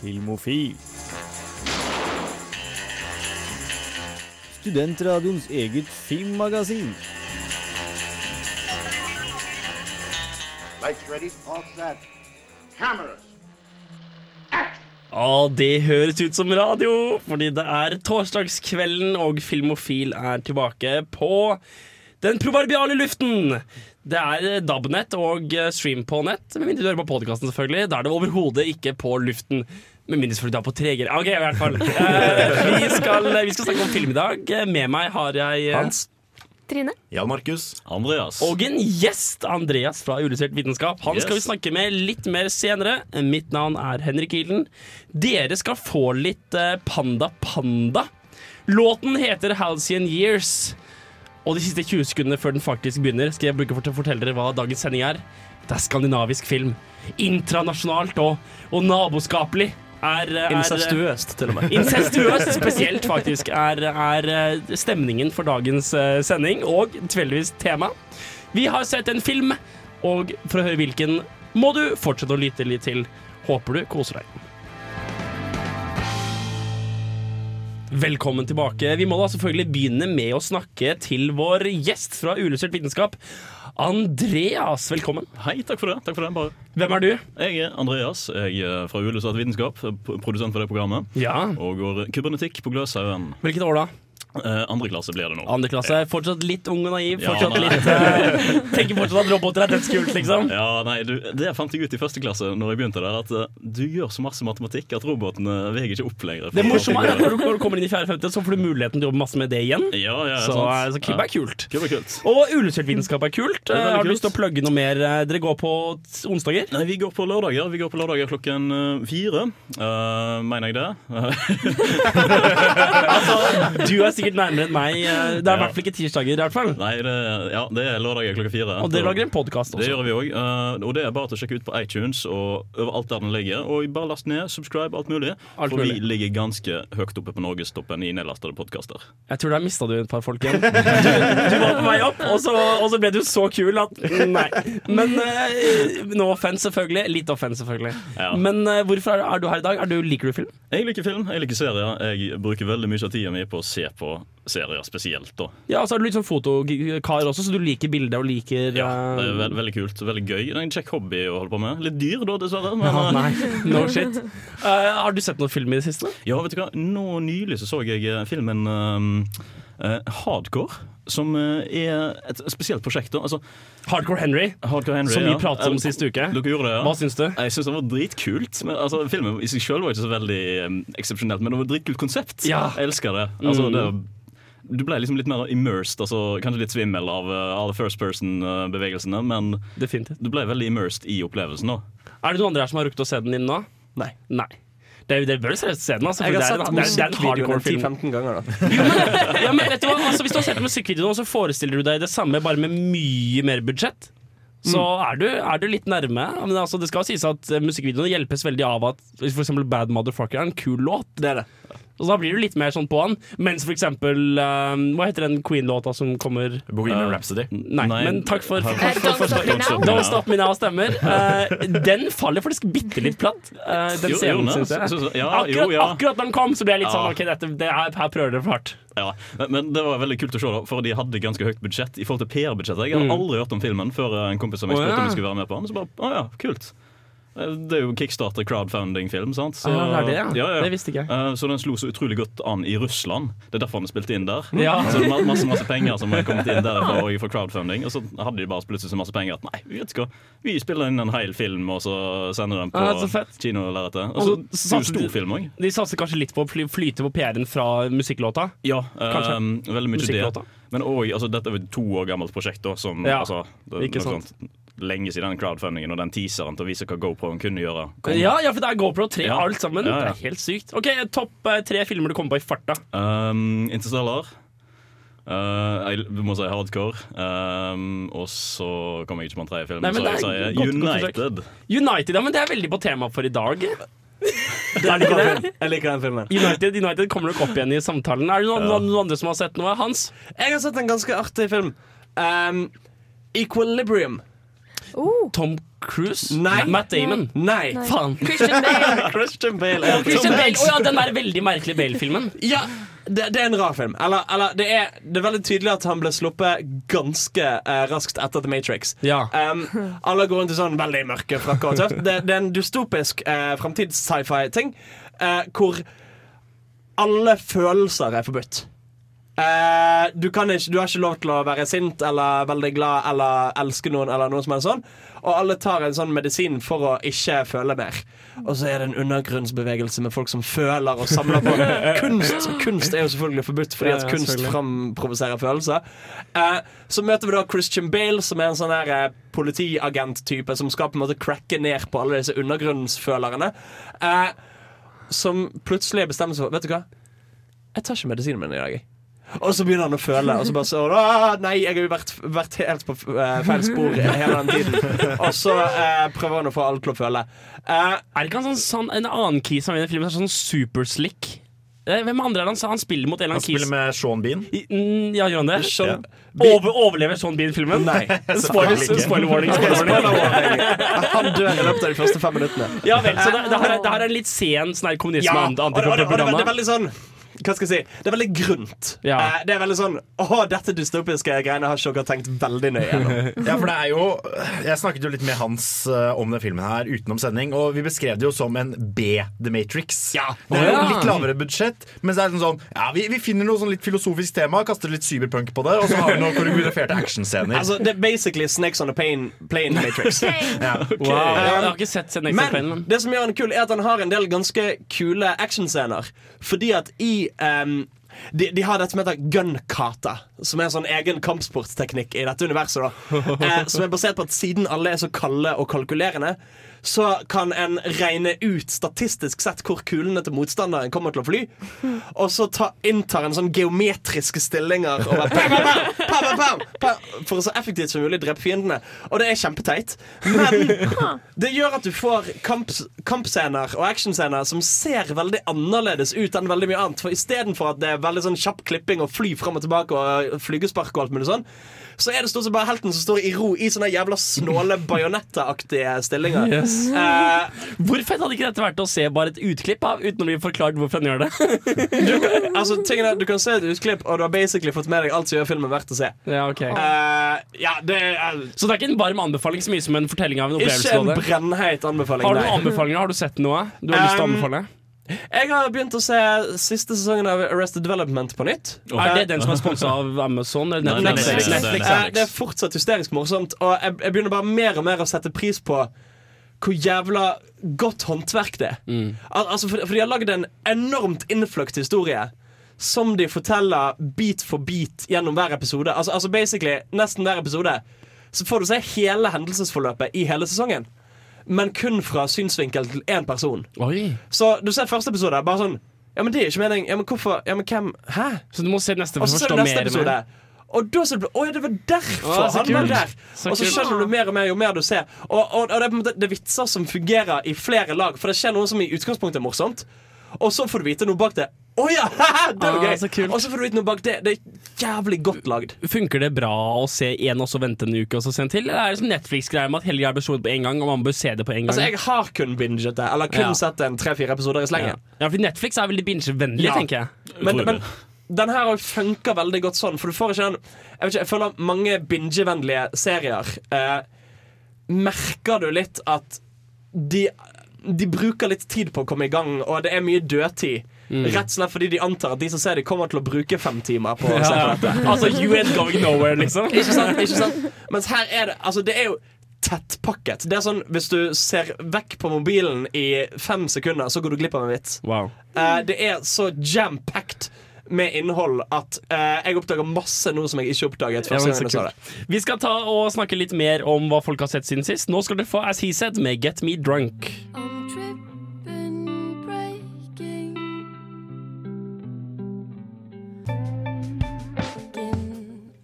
Filmofil. Studentradioens eget filmmagasin. Lights ready, all set. Cameras. Det høres ut som radio, fordi det er torsdagskvelden, og Filmofil er tilbake på den proverbiale luften. Det er DAB-nett og stream på nett, med mindre du hører på podkasten, selvfølgelig. Da er det overhodet ikke på luften. Med mindre du er på tregere. OK, i hvert fall. Eh, vi, skal, vi skal snakke om film i dag. Med meg har jeg eh, Hans. Trine. Jan Markus. Andreas. Og en gjest, Andreas fra Uillustrert vitenskap. Han skal vi snakke med litt mer senere. Mitt navn er Henrik Hilden. Dere skal få litt eh, Panda Panda. Låten heter Halcyon Years. Og de siste 20 sekundene før den faktisk begynner, skal jeg bruke for å fortelle dere hva dagens sending er. Det er skandinavisk film. Intranasjonalt og, og naboskapelig. Er, er, Incestuøst, til og med. Incestuøst spesielt, faktisk, er, er eh, stemningen for dagens eh, sending, og tilfeldigvis tema. Vi har sett en film, og for å høre hvilken må du fortsette å lytte litt til. Håper du koser deg. Velkommen tilbake. Vi må da selvfølgelig begynne med å snakke til vår gjest fra Uillustrert vitenskap. Andreas, velkommen. Hei, takk for det. takk for det bare. Hvem er du? Jeg er Andreas, jeg er fra Uillustrert vitenskap, produsent for det programmet. Ja. Og går kybernetikk på Gløshaugen. Hvilket år da? Eh, andre klasse blir det nå. Andre klasse. Fortsatt litt ung og naiv. Fortsatt ja, litt uh, Tenker fortsatt at roboter er dødskult, liksom. Ja, nei, du, Det fant jeg ut i første klasse Når jeg begynte der at uh, du gjør så masse matematikk at robotene veier ikke opp lenger. Det morsomme er at når du, når du kommer inn i 4.5., så får du muligheten til å jobbe masse med det igjen. Ja, ja, Så, sant. så Kib er kult. Kub er kult. Og Uillustrert vitenskap er kult. er Har du lyst til å plugge noe mer? Dere går på onsdager? Nei, Vi går på lørdager Vi går på lørdager klokken fire. Mener jeg det? Du er sikkert nærmere enn meg. eh, Det er i hvert fall ikke tirsdager. i hvert fall nei, det, ja, det er lørdager klokka fire. Og dere lager en podkast Det gjør vi òg. og det er bare til å sjekke ut på iTunes og overalt der den ligger. Og bare last ned, subscribe, alt mulig. Alt for mulig. vi ligger ganske høyt oppe på norgestoppen i nedlastede podkaster. Jeg tror der mista du et par folk igjen. Du, du var på vei opp, og så, og så ble du så kul at Nei. Men uh, no offense, selvfølgelig. Litt offense, selvfølgelig. Ja. Men uh, hvorfor er, er du her i dag? Er du, liker du film? Jeg liker film, jeg liker serier. Jeg bruker veldig mye av tida mi på å se på serier spesielt. da Ja, så er du litt sånn fotokar også, så du liker bildet og liker Ja, det er eh, veld, veldig kult. Veldig gøy. Det er en kjekk hobby å holde på med. Litt dyr, da, dessverre. Men, Ja, eh, nei, no shit. Uh, har du sett noen film i det siste? Ja, vet du hva? Nå nylig så, så jeg eh, filmen um, uh, Hardcore. Som eh, er et spesielt prosjekt. Altså, Hardcore Henry, Hardcore Henry, som vi ja. pratet om Eh, sist uke. Dere gjorde det, ja? Hva syns du? Jeg syns det var dritkult. Men, altså, filmen i seg selv var ikke så veldig um, eksepsjonelt, men det var et dritkult konsept. Ja. Jeg elsker det. Altså, Mm. det du ble liksom litt mer immersed, altså kanskje litt svimmel av uh, alle first person-bevegelsene, men Definitivt. du ble veldig immersed i opplevelsen. Også. Er det noen andre her som har rukket å se den inn nå? Nei. Nei. Det, det bør seriøst se den. Altså, Jeg har sett musikkvideoen 10-15 ganger. da Ja, men vet du hva? Altså, hvis du har sett musikkvideoen, så forestiller du deg det samme, bare med mye mer budsjett. Så er, du, er du litt nærme. Men altså, det skal sies at eh, musikkvideoene hjelpes veldig av at eksempel Bad Motherfucker er en kul låt. Det er det. Og da blir du litt mer sånn på han. Mens for eksempel eh, Hva heter den Queen-låta som kommer Bohemian Uh, Rhapsody. Nei, Nei, men takk for, for, for, for, for, Don't Stop Me Now. Don't Stop Me Now stemmer. Uh, den faller faktisk bitte litt platt. Uh, den scenen, syns jeg. så- så- akkurat, akkurat da den kom, så ble jeg litt sånn OK, dette, det er, her prøver dere for hardt. Ja, men, det var veldig kult å se, da, for de hadde ganske høyt budsjett i forhold til PR-budsjettet. Jeg hadde Mm. aldri hørt om filmen før en kompis som jeg spurte om ja. jeg skulle være med på den. Så bare, å ja, kult Eh, Det er jo kickstarter crowdfunding-film, sant? Så, Ah, det ja. ja, ja. Det visste ikke jeg. Eh, Så den slo så utrolig godt an i Russland. Det er derfor den er spilt inn der. Ja. Så det er masse masse penger som har kommet inn der og for crowdfunding. Og så hadde de bare plutselig så masse penger at nei, vi vet ikke hva. Vi spiller inn en hel film, og så sender den på Ah, kinolerretet. Og så så jo satser stor film òg. De satser kanskje litt på å fly, flyte på PR-en fra musikklåta. Ja, eh, veldig mye det. Men også, altså, dette er et to år gammelt prosjekt. Da, som, altså, det, ikke sant. sånt lenge siden den crowdfundingen og den teaseren til å vise hva GoPro-en kunne gjøre. kom. Ja, ja, for det er GoPro 3, Ja. alt sammen. Ja, ja. Det er helt sykt. Ok, Topp eh, tre filmer du kommer på i farta. Um, Interstellar. Uh, jeg må si hardcore. Um, og så kommer jeg ikke på en tredje film. Nei, men så jeg er sier godt- godt. United. United, ja, men det er veldig på tema for i dag. Det er ikke det? Jeg liker den filmen. United, United kommer nok opp igjen i samtalen. Er det noen, Ja. noen andre som har sett noe? Hans? Jeg har sett en ganske artig film. Um, Equilibrium. Oh, Tom Cruise? Nei. Matt Damon? Nei. Nei. Faen. Christian Bale. Christian Bale. er- Christian Bale. Oh, ja, den der veldig merkelige Bale-filmen. Ja, det, det er en rar film. Eller, eller det, er, det er veldig tydelig at han ble sluppet ganske eh, raskt etter The Matrix. Ja. Um, alle går rundt i sånn veldig mørke frakker og tøft. Det, det er en dystopisk uh, framtids-sci-fi-ting eh, hvor alle følelser er forbudt. Eh, du, kan ikke, du har ikke lov til å være sint eller veldig glad eller elske noen. Eller noe som er sånn Og alle tar en sånn medisin for å ikke føle mer. Og så er det en undergrunnsbevegelse med folk som føler og samler på. Kunst, kunst er jo selvfølgelig forbudt fordi at kunst framprovoserer følelser. Eh, så møter vi da Christian Bale, som er en sånn her eh, politiagent-type som skal på en måte cracke ned på alle disse undergrunnsfølerne. Som plutselig bestemmer seg for Vet du hva? Jeg tar ikke medisinen min i dag. Og så begynner han å føle, og så bare så Nei, jeg har jo vært, vært helt på eh, feil spor hele den tiden. Og så eh, prøver han å få alle til å føle. Eh, Er det ikke han sånn, sånn, en annen kis som er i filmen, sånn superslick? Eh, Hvem andre er det han, han spiller mot en Han spiller med Sean Bean. I- mm, Ja, gjør han det? Sean- Over, overlever Sean Bean-filmen? Nei. Spoiler, spoiler warning. Spoiler warning. Han dør i løpet av de første fem minuttene. Ja vel, så det, det, her, er- det her er en litt sen sånn kommunisme Ja, og, det- og, det- og, det- og det er antipropaganda. veldig sånn hva skal jeg si? Det er veldig grunt. Ja. Eh, det er veldig sånn Å, dette dystopiske greiene har ikke dere tenkt veldig nøye gjennom. Ja, for det er jo Jeg snakket jo litt med Hans uh, om den filmen her utenom sending, og vi beskrev det jo som en B-The Matrix. Ja. Det er jo litt lavere budsjett, men så er det sånn Ja, vi, vi finner noe sånn litt filosofisk tema, kaster litt cyberpunk på det, og så har vi noen koreograferte actionscener. Altså, det er basically Snakes on a Plane, plane Matrix. ja. Wow, jeg har ikke sett Snakes on a Pain men det som gjør den kul, er at han har en del ganske kule actionscener. Fordi at i ehm, de, de har dette som heter gun-kata, som er en sånn egen kampsportteknikk i dette universet. eh, Som er basert på at siden alle er så kalde og kalkulerende, så kan en regne ut statistisk sett hvor kulene til motstanderen kommer til å fly. Og så ta, inntar en sånn geometriske stillinger og bare, bam, bam, bam, bam, for å så effektivt som mulig drepe fiendene. Og det er kjempeteit. Men det gjør at du får kamp, kampscener og actionscener som ser veldig annerledes ut enn veldig mye annet. For istedenfor at det er veldig sånn kjapp klipping og fly fram og tilbake og flygespark og alt mulig sånn, så er det stort sett bare helten som står i ro i sånne jævla snåle bajonettaktige stillinger. Yes. Uh, Hvor fett hadde ikke dette vært å se bare et utklipp av, uten å bli forklart hvorfor han gjør det? du, altså, tingene, du kan se et utklipp, og du har basically fått med deg alt som gjør filmen verdt å se. Ja, ok uh, ja, det er Så det er ikke en varm anbefaling så mye som en fortelling av en opplevelse? ikke en brennheit anbefaling. Har du noen anbefalinger? Har du sett noe du har lyst til å Um, anbefale? Jeg har begynt å se siste sesongen av Arrested Development på nytt. Er det den som er sponsa av Amazon eller Nei, Netflix? Netflix. Netflix, Netflix. det er fortsatt hysterisk morsomt, og jeg, jeg begynner bare mer og mer å sette pris på hvor jævla godt håndverk det er. Mm. Al altså, for, for de har lagd en enormt innfløkt historie. Som de forteller bit for bit gjennom hver episode. Altså, altså basically, Nesten hver episode Så får du se hele hendelsesforløpet i hele sesongen. Men kun fra synsvinkel til én person. Oi. Så du ser første episode, bare sånn Ja, men det er ikke meningen. Ja, men hvorfor? Ja, men hvem? Hæ? Så du må se neste for å forstå mer. episode. Med. Og da ser du Å ja, det var derfor han var der! Så Og så skjønner du mer og mer jo mer du ser. Og, og, og det er på en måte Det er vitser som fungerer i flere lag, for det skjer noe som i utgangspunktet er morsomt. Og så får du vite noe bak det. Å ja! Det var Ah, gøy! Og så får du vite noe bak det. Det er jævlig godt lagd. Funker det bra å se én og så vente en uke og så se en til? Eller er det som Netflix-greier med at hele greia blir på en gang, og man bør se det på en gang? Altså, jeg har kun binget det, eller kun Ja. sett en tre-fire episoder i ja. slengen. ja, for Netflix er veldig binge-vennlig, Ja. tenker jeg. Men, men den her funker veldig godt sånn, for du får ikke den Jeg vet ikke, jeg føler mange binge-vennlige serier eh, Merker du litt at de, de bruker litt tid på å komme i gang, og det er mye dødtid. Rett og slett fordi de antar at de som ser det, kommer til å bruke fem timer på å se på dette. Altså, you ain't going nowhere, liksom. Ikke sant? ikke sant? Mens her er det Altså, det er jo tettpakket. Det er sånn, Hvis du ser vekk på mobilen i fem sekunder, så går du glipp av en vits. Wow. Uh, det er så jam-packed med innhold at uh, jeg oppdager masse nå som jeg ikke oppdaget Ja, første så gang jeg så det. Vi skal ta og snakke litt mer om hva folk har sett siden sist. Nå skal dere få As He Said med Get Me Drunk.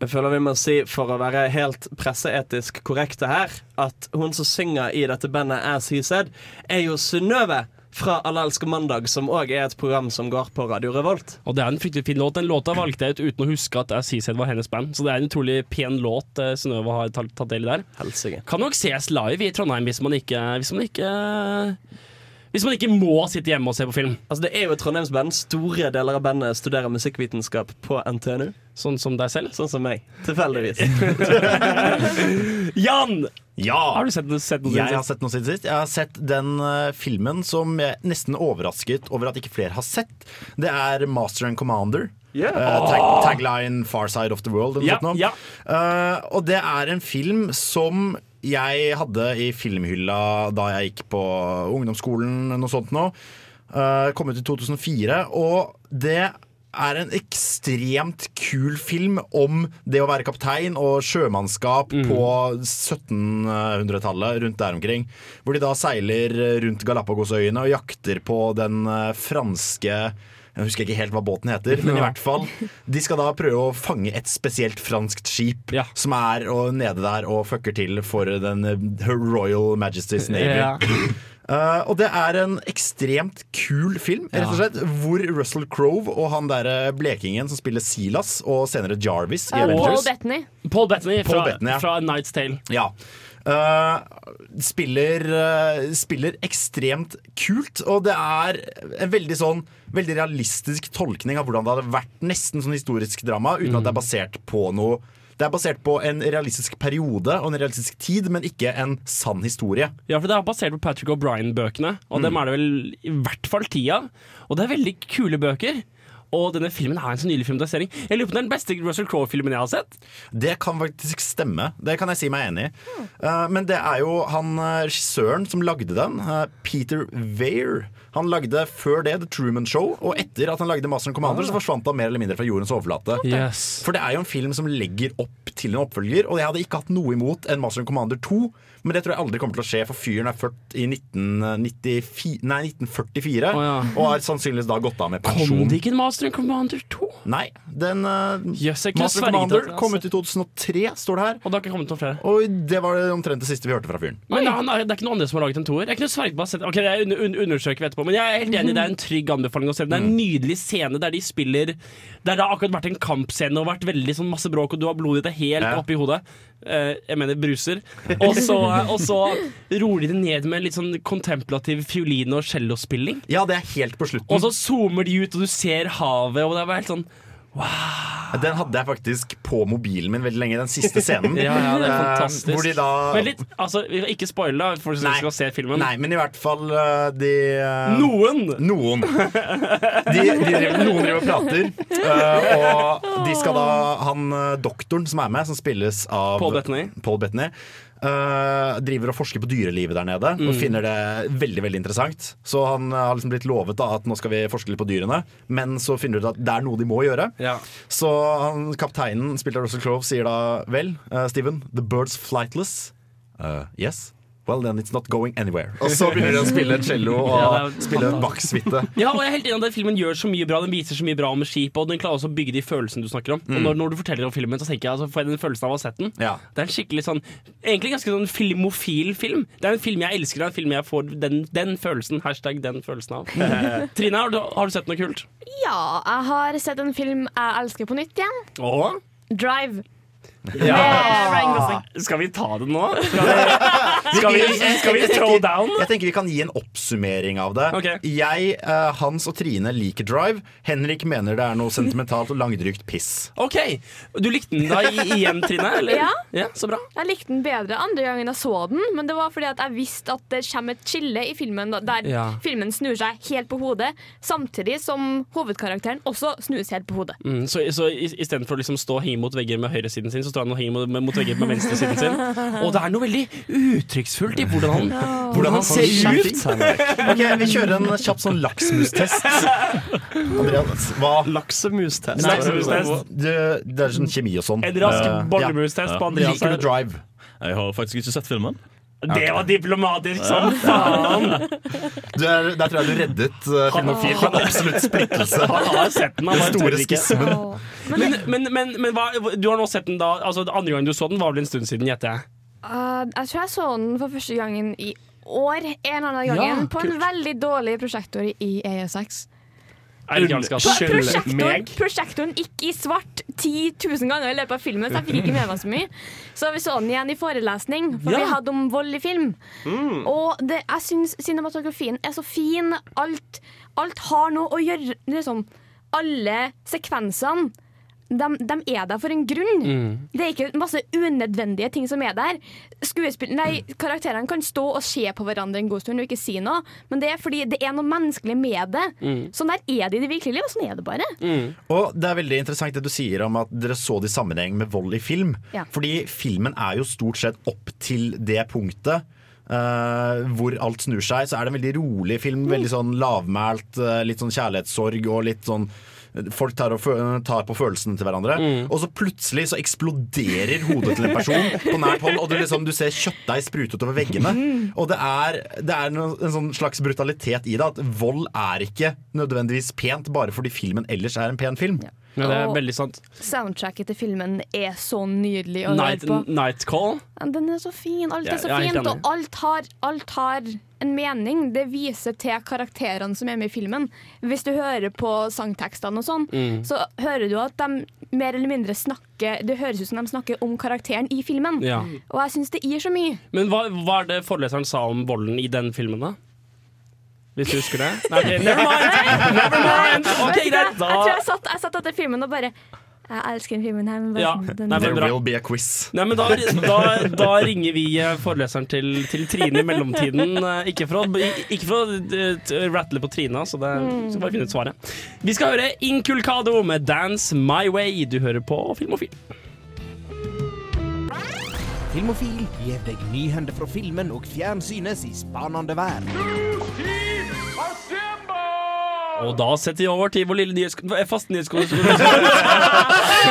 Jeg føler vi må si, for å være helt presseetisk korrekte her, at hun som synger i dette bandet As He Said, er jo Synnøve fra Alle elsker mandag, som òg er et program som går på Radio Revolt. Og det er en fryktelig fin låt. Den låta valgte jeg ut uten å huske at Seaside var hennes band. Så det er en utrolig pen låt eh, Synnøve har tatt del i der. Helsing. Kan nok ses live i Trondheim hvis man ikke Hvis man ikke hvis man ikke må sitte hjemme og se på film. Altså, det er jo et trondheimsband. Store deler av bandet studerer musikkvitenskap på NTNU. Sånn som deg selv. Sånn som meg. Tilfeldigvis. Jan! Ja! Har du sett, sett noe Jeg har sett noe siden sist. Jeg har sett den uh, filmen som jeg nesten overrasket over at ikke flere har sett. Det er Master and Commander. Yeah. Uh, tag, tagline 'Far Side of the World'. Ja, ja. Uh, og det er en film som jeg hadde i filmhylla da jeg gikk på ungdomsskolen. Noe sånt nå. Kom ut i 2004. Og det er en ekstremt kul film om det å være kaptein og sjømannskap på 1700-tallet, rundt der omkring. Hvor de da seiler rundt Galapagosøyene og jakter på den eh, franske jeg husker ikke helt hva båten heter, men i hvert fall De skal da prøve å fange et spesielt franskt skip Ja. som er og nede der og fucker til for den eh, Her Royal Majesty's Navy. Ja. Uh, og det er en ekstremt kul film, rett og slett, hvor Russell Crowe og han derre blekingen som spiller Silas, og senere Jarvis i Paul Avengers Bettany. Paul Bettany fra, Paul Bettany, ja. fra Night's Tale. ja. Eh, spiller, uh, spiller ekstremt kult, og det er en veldig sånn Veldig realistisk tolkning av hvordan det hadde vært nesten sånn historisk drama, uten at det er basert på noe Det er basert på en realistisk periode og en realistisk tid, men ikke en sann historie. Ja, for Det er basert på Patrick O'Brien-bøkene, og Mm. dem er det vel i hvert fall ti av. Og det er veldig kule bøker. Og denne filmen er en så nylig filmatisering. Jeg lurer på den beste Russell Crowe-filmen jeg har sett. Det kan faktisk stemme. Det kan jeg si meg enig i. Eh, men det er jo han eh, regissøren som lagde den, uh, Peter Weir. Han lagde før det The Truman Show, og etter at han lagde Master and Commander, så forsvant han mer eller mindre fra jordens overflate. Yes. For det er jo en film som legger opp til en oppfølger, og jeg hadde ikke hatt noe imot en Master and Commander 2, men det tror jeg aldri kommer til å skje, for fyren er født i 1994, nei, 1944 oh, ja. og har sannsynligvis da gått av med Kom pensjon. det ikke en Master and Commander 2? Nei, den uh, yes, Master and Commander kom ut i 2003, står det her. Og det har ikke kommet noen flere. Og det var omtrent det siste vi hørte fra fyren. Men han er, det er ikke noen andre som har laget en toer? Jeg kunne sverget på å ha sett Ok, det under, under, undersøker vi etterpå, men jeg er helt enig. Det er en trygg anbefaling å se. Det er en nydelig scene der de spiller Der det har akkurat vært en kampscene og vært veldig sånn masse bråk, og du har blodet ditt helt Ja. oppi hodet. Uh, jeg mener bruser. Og så, og så roer de det ned med litt sånn kontemplativ fiolin- og cellospilling. Ja, det er helt på slutten. Og så zoomer de ut, og du ser havet, og det er bare helt sånn Wow. Den hadde jeg faktisk på mobilen min veldig lenge, den siste scenen. Ja, ja, det er Eh, fantastisk. Hvor de da Men litt, altså, ikke spoil da, for folk som skal se filmen. Nei, men i hvert fall eh, de eh, Noen! Noen. De, de driver, noen driver og prater. og de skal da Han doktoren som er med, som spilles av Paul Bettany. Paul Bettany eh, driver og forsker på dyrelivet der nede Mm. og finner det veldig veldig interessant. Så han har liksom blitt lovet da at nå skal vi forske litt på dyrene, men så finner du ut at det er noe de må gjøre. Ja. Så han, kapteinen, spilt av Russell Clove, sier da vel, uh, Steven, the bird's flightless. Uh, yes. Well, then it's not going anywhere. Og så begynner de å spille cello og Ja, er spille en bakksuite. Ja, og jeg er helt enig i at den filmen gjør så mye bra Den viser så mye bra om skipet, og den klarer også å bygge de følelsene du snakker om. Og når, når du forteller om filmen, så tenker jeg altså, får jeg den følelsen av å ha sett den. Ja. Det er en skikkelig sånn Egentlig ganske sånn filmofil film. Det er en film jeg elsker, det er en film jeg får den, den følelsen. Hashtag den følelsen av. Trine, har du, har du sett noe kult? Ja, jeg har sett en film jeg elsker på nytt igjen. Og? Drive. Med Ryan Skal vi ta det nå? Skal vi, skal vi, skal vi throw down? Jeg tenker vi kan gi en oppsummering av det. Okay. Jeg, eh, Hans og Trine liker Drive. Henrik mener det er noe sentimentalt og langdrygt piss. OK. Du likte den da igjen, Trine? Eller? Ja. ja. Så bra. Jeg likte den bedre andre gangen jeg så den, men det var fordi at jeg visste at det kommer et skille i filmen da- der Ja. filmen snur seg helt på hodet, samtidig som hovedkarakteren også snus helt på hodet. Mm, så, så i- istedenfor å liksom stå og henge mot vegger med høyresiden sin, så står og henger mot, mot veggen med venstresiden sin. Og det er noe veldig uttrykksfullt i hvordan han, hvordan han ser ut. Ok, Vi kjører en kjapp sånn laksemustest. Andreas, hva Laksemustest. Nei, Laksemustest. det, det er sånn kjemi og sånn. En rask ballemustest bollemustest ja. på Andreas. Liker du Drive? Jeg har faktisk ikke sett filmen. Det var diplomatisk som faen! Du er, der tror jeg du reddet uh, Filmofil fra en absolutt splittelse. Han har sett den. Han Den store skismen. Men, men, men, men hva, du har nå sett den da Altså Andre gang du så den, var vel en stund siden, gjetter jeg. Uh, jeg tror jeg så den for første gangen i år en eller annen gang Ja, på en veldig dårlig prosjektor i ESX. Er det ganske Unnskyld. Prosjektoren, prosjektoren gikk i svart 10 000 ganger i løpet av filmen, så jeg fikk ikke med meg så mye. Så vi så den igjen i forelesning, for Ja. vi hadde om vold i film. Mm. Og det, jeg syns cinematografien er så fin. Alt, alt har noe å gjøre liksom, Alle sekvensene de, er der for en grunn. Mm. Det er ikke masse unødvendige ting som er der. Nei, Karakterene kan stå og se på hverandre en god stund og ikke si noe, men det er fordi det er noe menneskelig med det. Mm. Sånn der er det i det virkelige liv, og sånn er det bare. Og det er veldig interessant det du sier om at dere så det i sammenheng med vold i film. Ja. Fordi filmen er jo stort sett opp til det punktet. Uh, hvor alt snur seg, så er det en veldig rolig film. Veldig sånn lavmælt, eh, litt sånn kjærlighetssorg og litt sånn Folk tar, og tar på følelsene til hverandre. Og så plutselig så eksploderer hodet til en person på nært hold, og du, liksom, du ser kjøttdeig sprute utover veggene. Og det er, det er en sånn slags brutalitet i det. At vold er ikke nødvendigvis pent bare fordi filmen ellers er en pen film. Ja, det er veldig sant. Soundtracket til filmen er så nydelig å Night, høre på. Nightcall? Ja, Den er så fin. Alt er så er fint, og alt har, alt har en mening. Det viser til karakterene som er med i filmen. Hvis du hører på sangtekstene og sånn, Mm. så hører du at de mer eller mindre snakker Det høres ut som de snakker om karakteren i filmen. Ja. Og jeg syns det gir så mye. Men hva, hva er det foreleseren sa om volden i den filmen, da? Hvis du husker det? Nei, okay, never mind! Never mind. Okay, greit, Jeg tror da jeg satt, jeg satt etter filmen og bare Jeg elsker den filmen her, men bare Ja. den, Nei, There will be a quiz. Nei, men da, da, da ringer vi eh, foreleseren til, til Trine i mellomtiden. Eh, Ikke for å, ikke for å eh, rattle på Trina, så det skal bare finne ut svaret. Vi skal høre Inculcado med 'Dance My Way'. Du hører på Filmofil. Filmofil gir deg nyhender fra filmen og fjernsynets i spanende vær. Og da setter vi over til vår lille nyhets... eh, faste nyhetskorrespondent.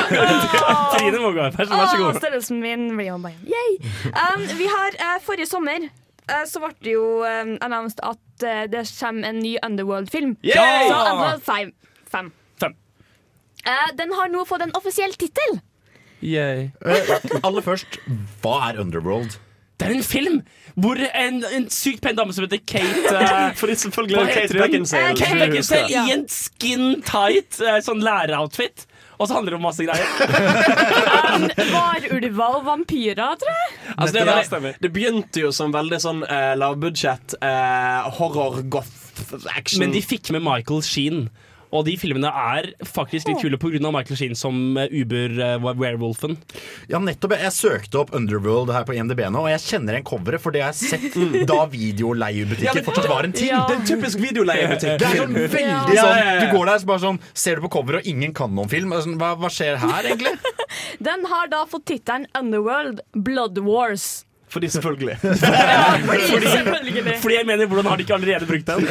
Trine må gå. Vær så, vær så Åh, god. størrelsen min blir jo bare Yay! Um, vi har uh, Forrige sommer eh, så ble det jo um, announced at uh, det kommer en ny Underworld-film. Yay! Så Underworld 5. Fem. Fem. Uh, den har nå fått en offisiell tittel. Yay. Eh, aller først, hva er Underworld? Det er en film hvor en, en sykt pen dame som heter Kate For Fordi selvfølgelig er Kate? Beckinsale. Eh, Kate Beckinsale i en skin tight eh, sånn læreroutfit. Og så handler det om masse greier. Varulver og vampyrer, tror jeg. Altså, det, det, det, det begynte jo som veldig sånn uh, lavbudsjett uh, horror-goth-action. Men de fikk med Michael Sheen. Og de filmene er faktisk litt kule pga. Michael Sheen som eh, Uber-werewolfen. Ja, nettopp. Jeg søkte opp Underworld her på IMDb nå, og jeg kjenner igjen coveret, for det har jeg sett da videoleiebutikker Ja, fortsatt var en ting. Ja. Det er en typisk videoleiebutikk. Det er sånn veldig Ja, sånn. Du går der så bare sånn Ser du på coveret, og ingen kan noen film. Sånn, hva, hva skjer her, egentlig? Den har da fått tittelen Underworld Blood Wars. Fordi selvfølgelig. Fordi, selvfølgelig. Fordi jeg mener, hvordan har de ikke allerede brukt den?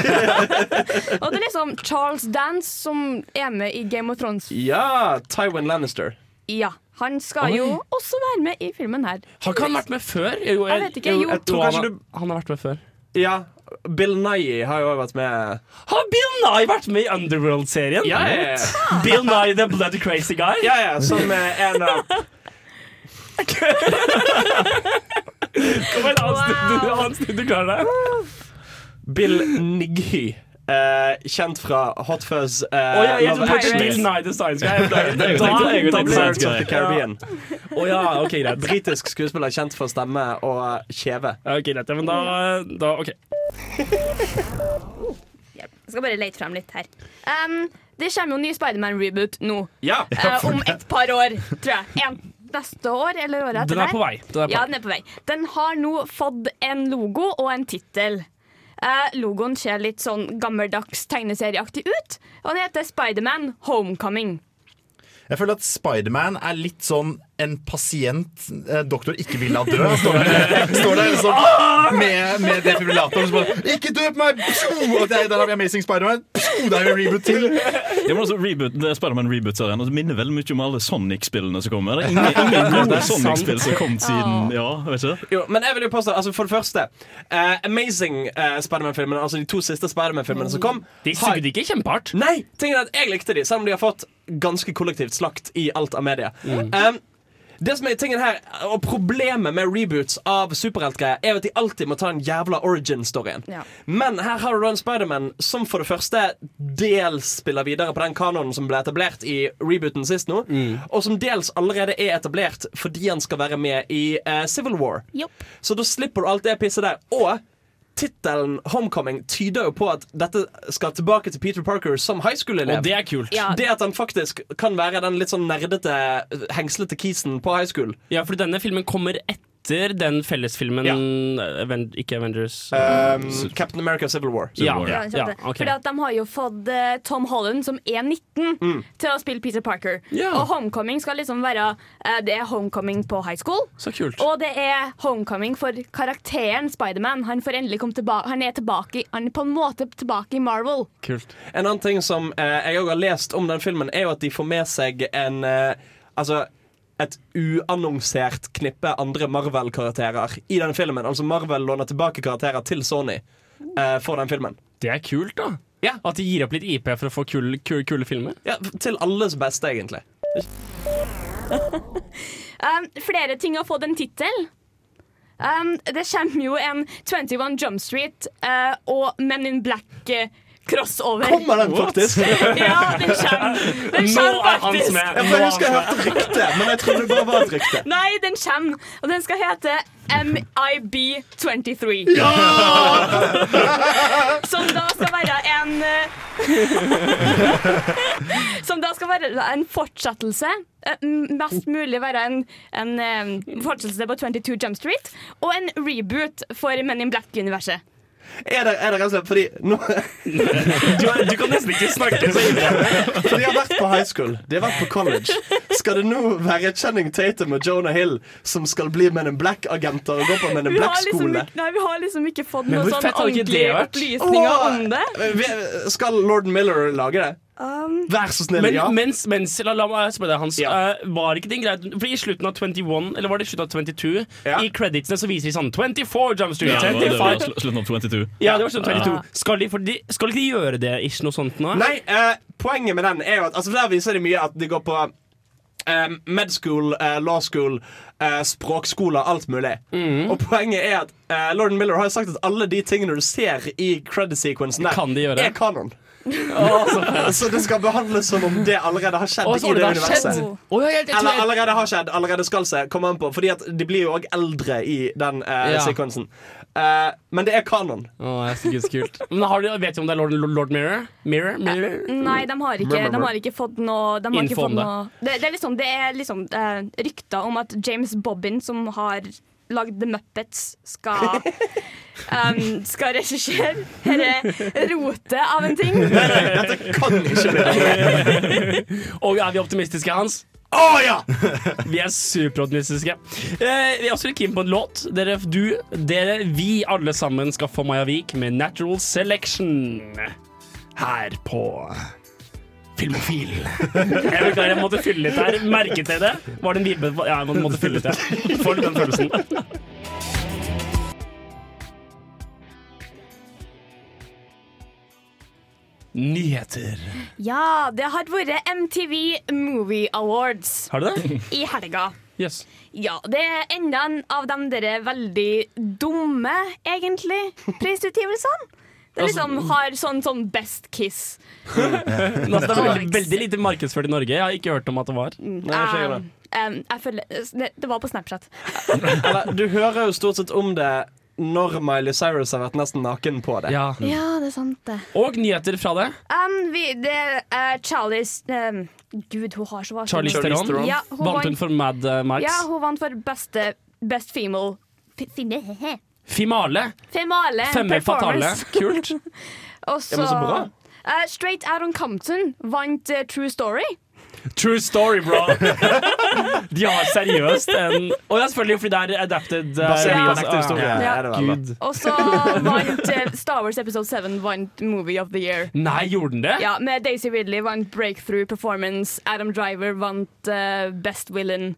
Og det er liksom Charles Dance som er med i Game of Thrones. Ja, Tywin Lannister. Ja, Han skal jo også være med i filmen her. Har ikke han vært med før? Jo, Jeg vet ikke, jo. jeg tror kanskje du han har vært med før. Ja, Bill Nye har jo også vært med. Har Bill Nye vært med i Underworld-serien? Ja, ja, ja. Bill Nye the Bloody Crazy Guy? Ja, ja, som er en av Kom igjen, Hans, du, du, Hans, du, du klarer det. Bill Nighy. Uh, kjent fra Hot Fuzz, uh, oh, ja, jeg Love er Bill Actually, Nye the Science Guy. Da, da, da the ja, ok, greit. Britisk skuespiller kjent for stemme og kjeve. Ok, greit, ja, men da, da OK. Jeg skal bare lete frem litt her. Um, det kommer jo en ny Spiderman-reboot nå. Ja! uh, om et par år, tror jeg. En, neste år eller året etter Den er på vei. Den er på Ja, den er på vei. Den har nå fått en logo og en tittel. Eh, logoen ser litt sånn gammeldags tegneserieaktig ut, og den heter Spiderman Homecoming. Jeg føler at Spiderman er litt sånn en pasient eh, doktor ikke vil la dø. Står der, står der sånn med, med defibrillatoren som bare 'Ikke døp meg!' Og det er, der har vi Amazing Spiderman. Der er jo en reboot til. Ja, men altså, reboot, det er Spiderman reboot-serien og det minner veldig mye om alle Sonic-spillene som kommer. Det er ingen, ingen gode Sonic-spill som kom siden Ja, vet ikke Jo, men jeg vil jo påstå, altså for det første uh, Amazing uh, Spiderman-filmene, altså de to siste Spiderman-filmene som kom De har- sugde ikke kjempehardt. Nei, tingen er at jeg likte de, selv om de har fått ganske kollektivt slakt i alt av media. Um, Det som er tingen her Og problemet med reboots av superheltgreier er at de alltid må ta en jævla origin-storyen. Ja. Men her har du da en Spiderman som for det første dels spiller videre på den kanonen som ble etablert i rebooten sist nå, og som dels allerede er etablert fordi han skal være med i uh, Civil War. Yep. Så da slipper du alt det pisset der. Og tittelen 'Homecoming' tyder jo på at dette skal tilbake til Peter Parker som high school-elev. Og det er kult. Ja. Det at han faktisk kan være den litt sånn nerdete, hengslete kisen på high school. Ja, for denne filmen kommer etter den fellesfilmen Aven Ikke Avengers. Um, Captain America Civil War. ja, War, ja, Ja, okay. Fordi at De har jo fått uh, Tom Holland, som er 19, til å spille Peter Parker. Ja. Og Homecoming skal liksom være uh, Det er Homecoming på high school. Så kult. Og det er homecoming for karakteren Spiderman. Han Han er tilbake Han er på en måte tilbake i Marvel. Kult. En annen ting som uh, jeg òg har lest om den filmen, er jo at de får med seg en Altså et uannonsert knippe andre Marvel-karakterer i den filmen. Altså Marvel låner tilbake karakterer til Sony eh, for den filmen. Det er kult, da. Ja. At de gir opp litt IP for å få kule, kule, kule filmer. Ja, Til alles beste, egentlig. Um, flere ting har fått en tittel. Um, det kommer jo en 21 Jump Street uh, og Men in Black eh, crossover. Kommer den faktisk? Ja, den kommer. Den Nå kommer er han faktisk. Nå er jeg husker jeg hørte rykte, men jeg trodde det bare var et rykte. Nei, den kommer. Og den skal hete MIB23. Som da skal være en eh, Som da skal være en fortsettelse. eh, Mest mulig være en, en eh, fortsettelse på 22 Jump Street. Og en reboot for Men in Black-universet. Er det, er det rett og slett fordi nå, du, du kan nesten ikke snakke så ille. For de har vært på high school, de har vært på college. Skal det nå være Channing Tatum og Jonah Hill som skal bli Men in Black-agenter og gå på Men in Black-skole? Liksom, nei, vi har liksom ikke fått noen sånn ordentlige opplysninger om det. Vi- Skal Lord Miller lage det? Um, Vær så snill, Men ja. mens, mens la, la meg spørre deg, Hans. Ja. Uh, var ikke det greit For I slutten av 21, eller var det i slutten av 22, Ja. i creditsene så viser de sånn 24 Jump Street. Ja, det var- det var 25. slutten av 22. Ja, det var sånn 22. Skal, de, for de, skal ikke de gjøre det, ikke noe sånt nå? Nei, uh, poenget med den er jo at altså, Der viser de mye at de går på eh, med school, eh, law school, eh, språkskole, alt mulig. Mm. Og poenget er at eh, Lord Miller har jo sagt at alle de tingene du ser i credit-sequensen der, Kan de gjøre? er kanon. så det skal behandles som om det allerede har skjedd Å, i det det universet. skjedd? Å, ja, jeg, jeg, Eller allerede har skjedd, allerede skal se. Kommer an på. Fordi at de blir jo òg eldre i den eh, Ja. sekvensen. Eh, men det er kanon. Oh, det er så kult. Men har de, vet du om det er Lord, Lord Mirror? Mirror? Mirror? Nei, de har ikke, de har ikke fått noe, de har ikke Info om det. noe det, det er liksom, det er liksom uh, rykter om at James Bobbin, som har lagd The Muppets, skal um, Skal regissere dette rotet av en ting. Dette kan ikke bli Og er vi optimistiske, Hans? Å ja! Vi er superoptimistiske. Eh, vi er også litt keen på en låt. Dere, du, dere, vi alle sammen skal få Maja Vik med Natural Selection her på Filmofil. Jeg beklager, jeg måtte fylle litt her. Merket dere det? Var det en vibe? Ja, jeg måtte fylle litt, her Får litt den følelsen. Nyheter. Ja, det har vært MTV Movie Awards Har du det? i helga. Yes. Ja, det er enda en av de der veldig dumme, egentlig, prisutgivelsene. Det Altså, liksom har sånn, sånn Best Kiss. Det er veldig, veldig lite markedsført i Norge. Jeg har ikke hørt om at det var. Nei, ikke jeg Um, um, jeg føler, det, det var på Snapchat. Eller, du hører jo stort sett om det når Miley Cyrus har vært nesten naken på det. Ja. Ja, det er sant, det. Og nyheter fra det. Um, vi, det er Charlies um, Gud, hun har så hva Charlize Theron. Ja, hun Vant hun for Mad uh, Max? ja, hun vant for beste Best Female Fimale. Female Femme fatale. performance. Kult. Og så, Ja, men så bra. Uh, Straight Out on Compton vant uh, True Story. True story, bro. De har seriøst en Og ja, selvfølgelig fordi det er adapted. Ja. det. Gud. Og så vant eh, Star Wars Episode 7 vant Movie of the Year. Nei, gjorde den det? Ja, med Daisy Ridley vant Breakthrough Performance. Adam Driver vant uh, Best Villain.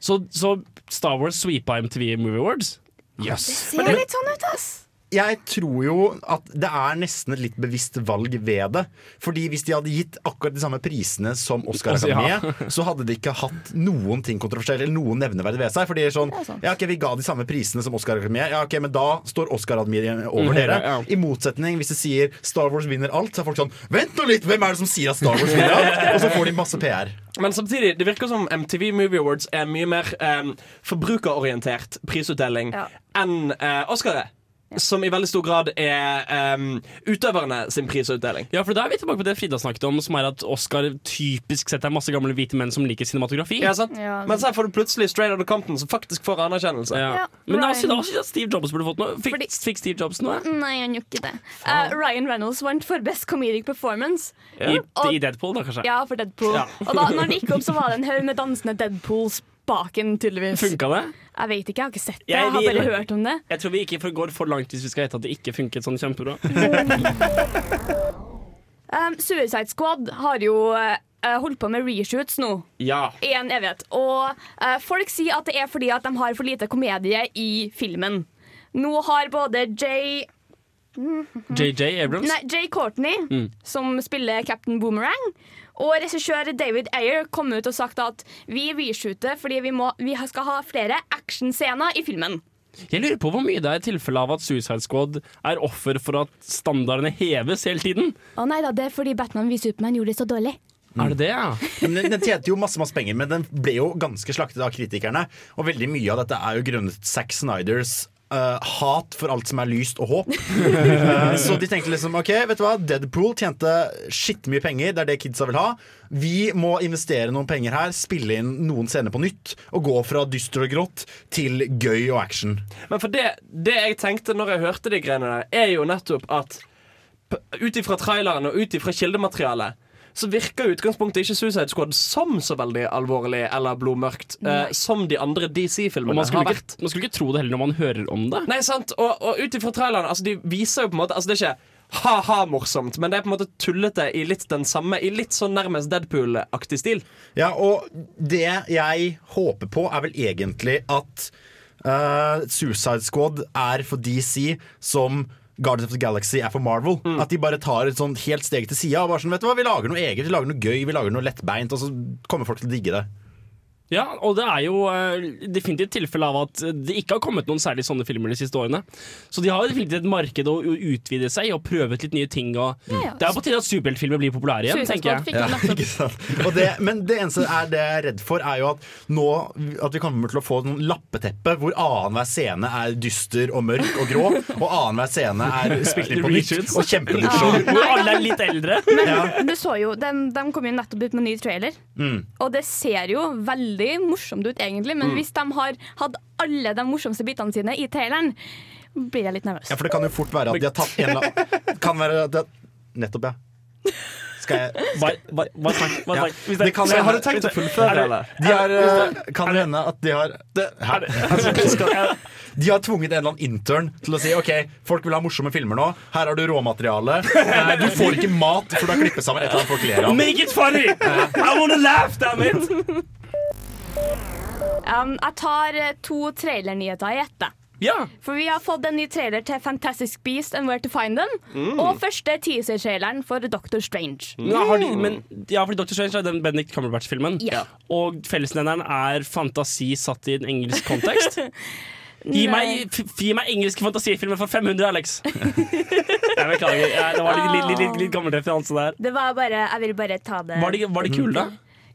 Så, så Star Wars sweepa MTV Movie Awards? Yes. Ser litt sånn ut, ass. Jeg tror jo at det er nesten et litt bevisst valg ved det. Fordi hvis de hadde gitt akkurat de samme prisene som Oscar-akademiet, så hadde de ikke hatt noen ting kontroversielt eller noen nevneverdig ved seg. Fordi det er sånn, ja, ok, Vi ga de samme prisene som Oscar-akademiet, ja, ok, men da står Oscar-akademiet over Mm, dere. I motsetning, hvis de sier Star Wars vinner alt, så er folk sånn Vent nå litt, hvem er det som sier at Star Wars vinner alt? Og så får de masse PR. Men samtidig, det virker som MTV Movie Awards er mye mer um, forbrukerorientert prisutdeling Ja. enn uh, Oscar er. Som i veldig stor grad er um, utøverne sin prisutdeling. Ja, for da er vi tilbake på det Frida snakket om, som er at Oscar typisk sett er masse gamle hvite menn som liker cinematografi. Ja, sant? Ja. Men så får du plutselig Straight Out of Compton, som faktisk får anerkjennelse. Ja. Ja, Men da Ryan- synes da synes jeg at Steve Jobs burde fått noe. Fikk, Fordi- fikk Steve Jobs noe? Nei, han gjorde ikke det. Uh, Ryan Reynolds vant for Best Comedic Performance. I, Og- I Deadpool, da, kanskje? Ja, for Deadpool. Ja. Og da når det gikk opp, så var det en haug med dansende Deadpools baken, tydeligvis. Funka det? Jeg vet ikke, jeg har ikke sett det. Jeg Jeg har bare bare hørt om det. Jeg tror vi ikke går for langt hvis vi skal hete at det ikke funket sånn kjempebra. Um, Suicide Squad har jo eh, holdt på med reshoots nå Ja. i en evighet. Og uh, folk sier at det er fordi at de har for lite komedie i filmen. Nå har både Jay JJ Abrams? Nei, Jay Courtney, Mm. som spiller Captain Boomerang, og regissør David Ayer kom ut og sagt at vi reshooter fordi vi, må, vi skal ha flere actionscener i filmen. Jeg lurer på hvor mye det er tilfelle av at Suicide Squad er offer for at standardene heves hele tiden. Å nei da, det er fordi Batman v Superman gjorde det så dårlig. Er det det, ja? Den, den tjente jo masse masse penger, men den ble jo ganske slaktet av kritikerne. Og veldig mye av dette er jo grunnet Zack Snyders eh, hat for alt som er lyst og håp. Uh, så de tenkte liksom OK, vet du hva, Deadpool tjente skitt-mye penger. Det er det kidsa vil ha. Vi må investere noen penger her, spille inn noen scener på nytt. Og gå fra dyster og grått til gøy og action. Men for det, det jeg tenkte når jeg hørte de greiene der, er jo nettopp at ut ifra traileren og ut ifra kildematerialet så virker utgangspunktet ikke Suicide Squad som så veldig alvorlig eller blodmørkt uh, som de andre DC-filmene har skulle, vært. ikke, man skulle ikke tro det heller når man hører om det. Nei, sant? Og, og ut ifra traileren, altså, de viser jo på en måte Altså, det er ikke ha-ha-morsomt, men det er på en måte tullete i litt den samme I litt sånn nærmest Deadpool-aktig stil. Ja, og det jeg håper på, er vel egentlig at uh, Suicide Squad er for DC som Guardians of the Galaxy er for Marvel. At de bare tar et sånt helt steg til sida. og bare sånn, vet du hva, Vi lager noe eget, vi lager noe gøy, vi lager noe lettbeint, og så kommer folk til å digge det. Ja, og det er jo uh, definitivt tilfelle av at det ikke har kommet noen særlig sånne filmer de siste årene. Så de har definitivt et marked å utvide seg og prøve ut litt nye ting. Og ja. Det er på tide at superheltfilmer blir populære igjen, tenker jeg. Ja, ikke sant? Og det, men det eneste er det jeg er redd for, er jo at nå At vi kommer til å få noen lappeteppe hvor annenhver scene er dyster og mørk og grå, og annenhver scene er spilt inn på nytt og kjempemorsom. Hvor alle er litt eldre. Men du så jo, de, de kom jo nettopp ut med ny trailer. Mm. Og det ser jo veldig morsomt ut, egentlig. Men hvis de har hatt alle de morsomste bitene sine i traileren, blir jeg litt nervøs. Ja, for det kan jo fort være at de har tatt en eller annen Kan være at de har, Nettopp, ja. Skal jeg bare, bare snakk. Ja, det kan Så jeg- har du tenkt å fullføre, Er eller? De har, eh, kan det hende at de har Hæ? De har tvunget en eller annen intern til å si OK, folk vil ha morsomme filmer nå. Her har du råmateriale. Eh, Du får ikke mat, for du har klippet sammen et eller annet folk ler av. Make it funny! I wanna laugh, damn it! Um, jeg tar eh, to trailernyheter i ett. Ja. For vi har fått en ny trailer til Fantastic Beast and Where to Find Them. Mm. Og første teaser-traileren for Doctor Strange. Ja, har de, men, ja, fordi Doctor Strange er den Benedict Cumberbatch-filmen. Ja. Og fellesnevneren er fantasi satt i en engelsk kontekst. Gi meg, f- gi meg engelske fantasifilmer for 500, Alex! Jeg beklager. Ja, det var litt, litt, litt, litt, litt gammel referanse der. Det var bare, Jeg ville bare ta det Var de, var de kule, da?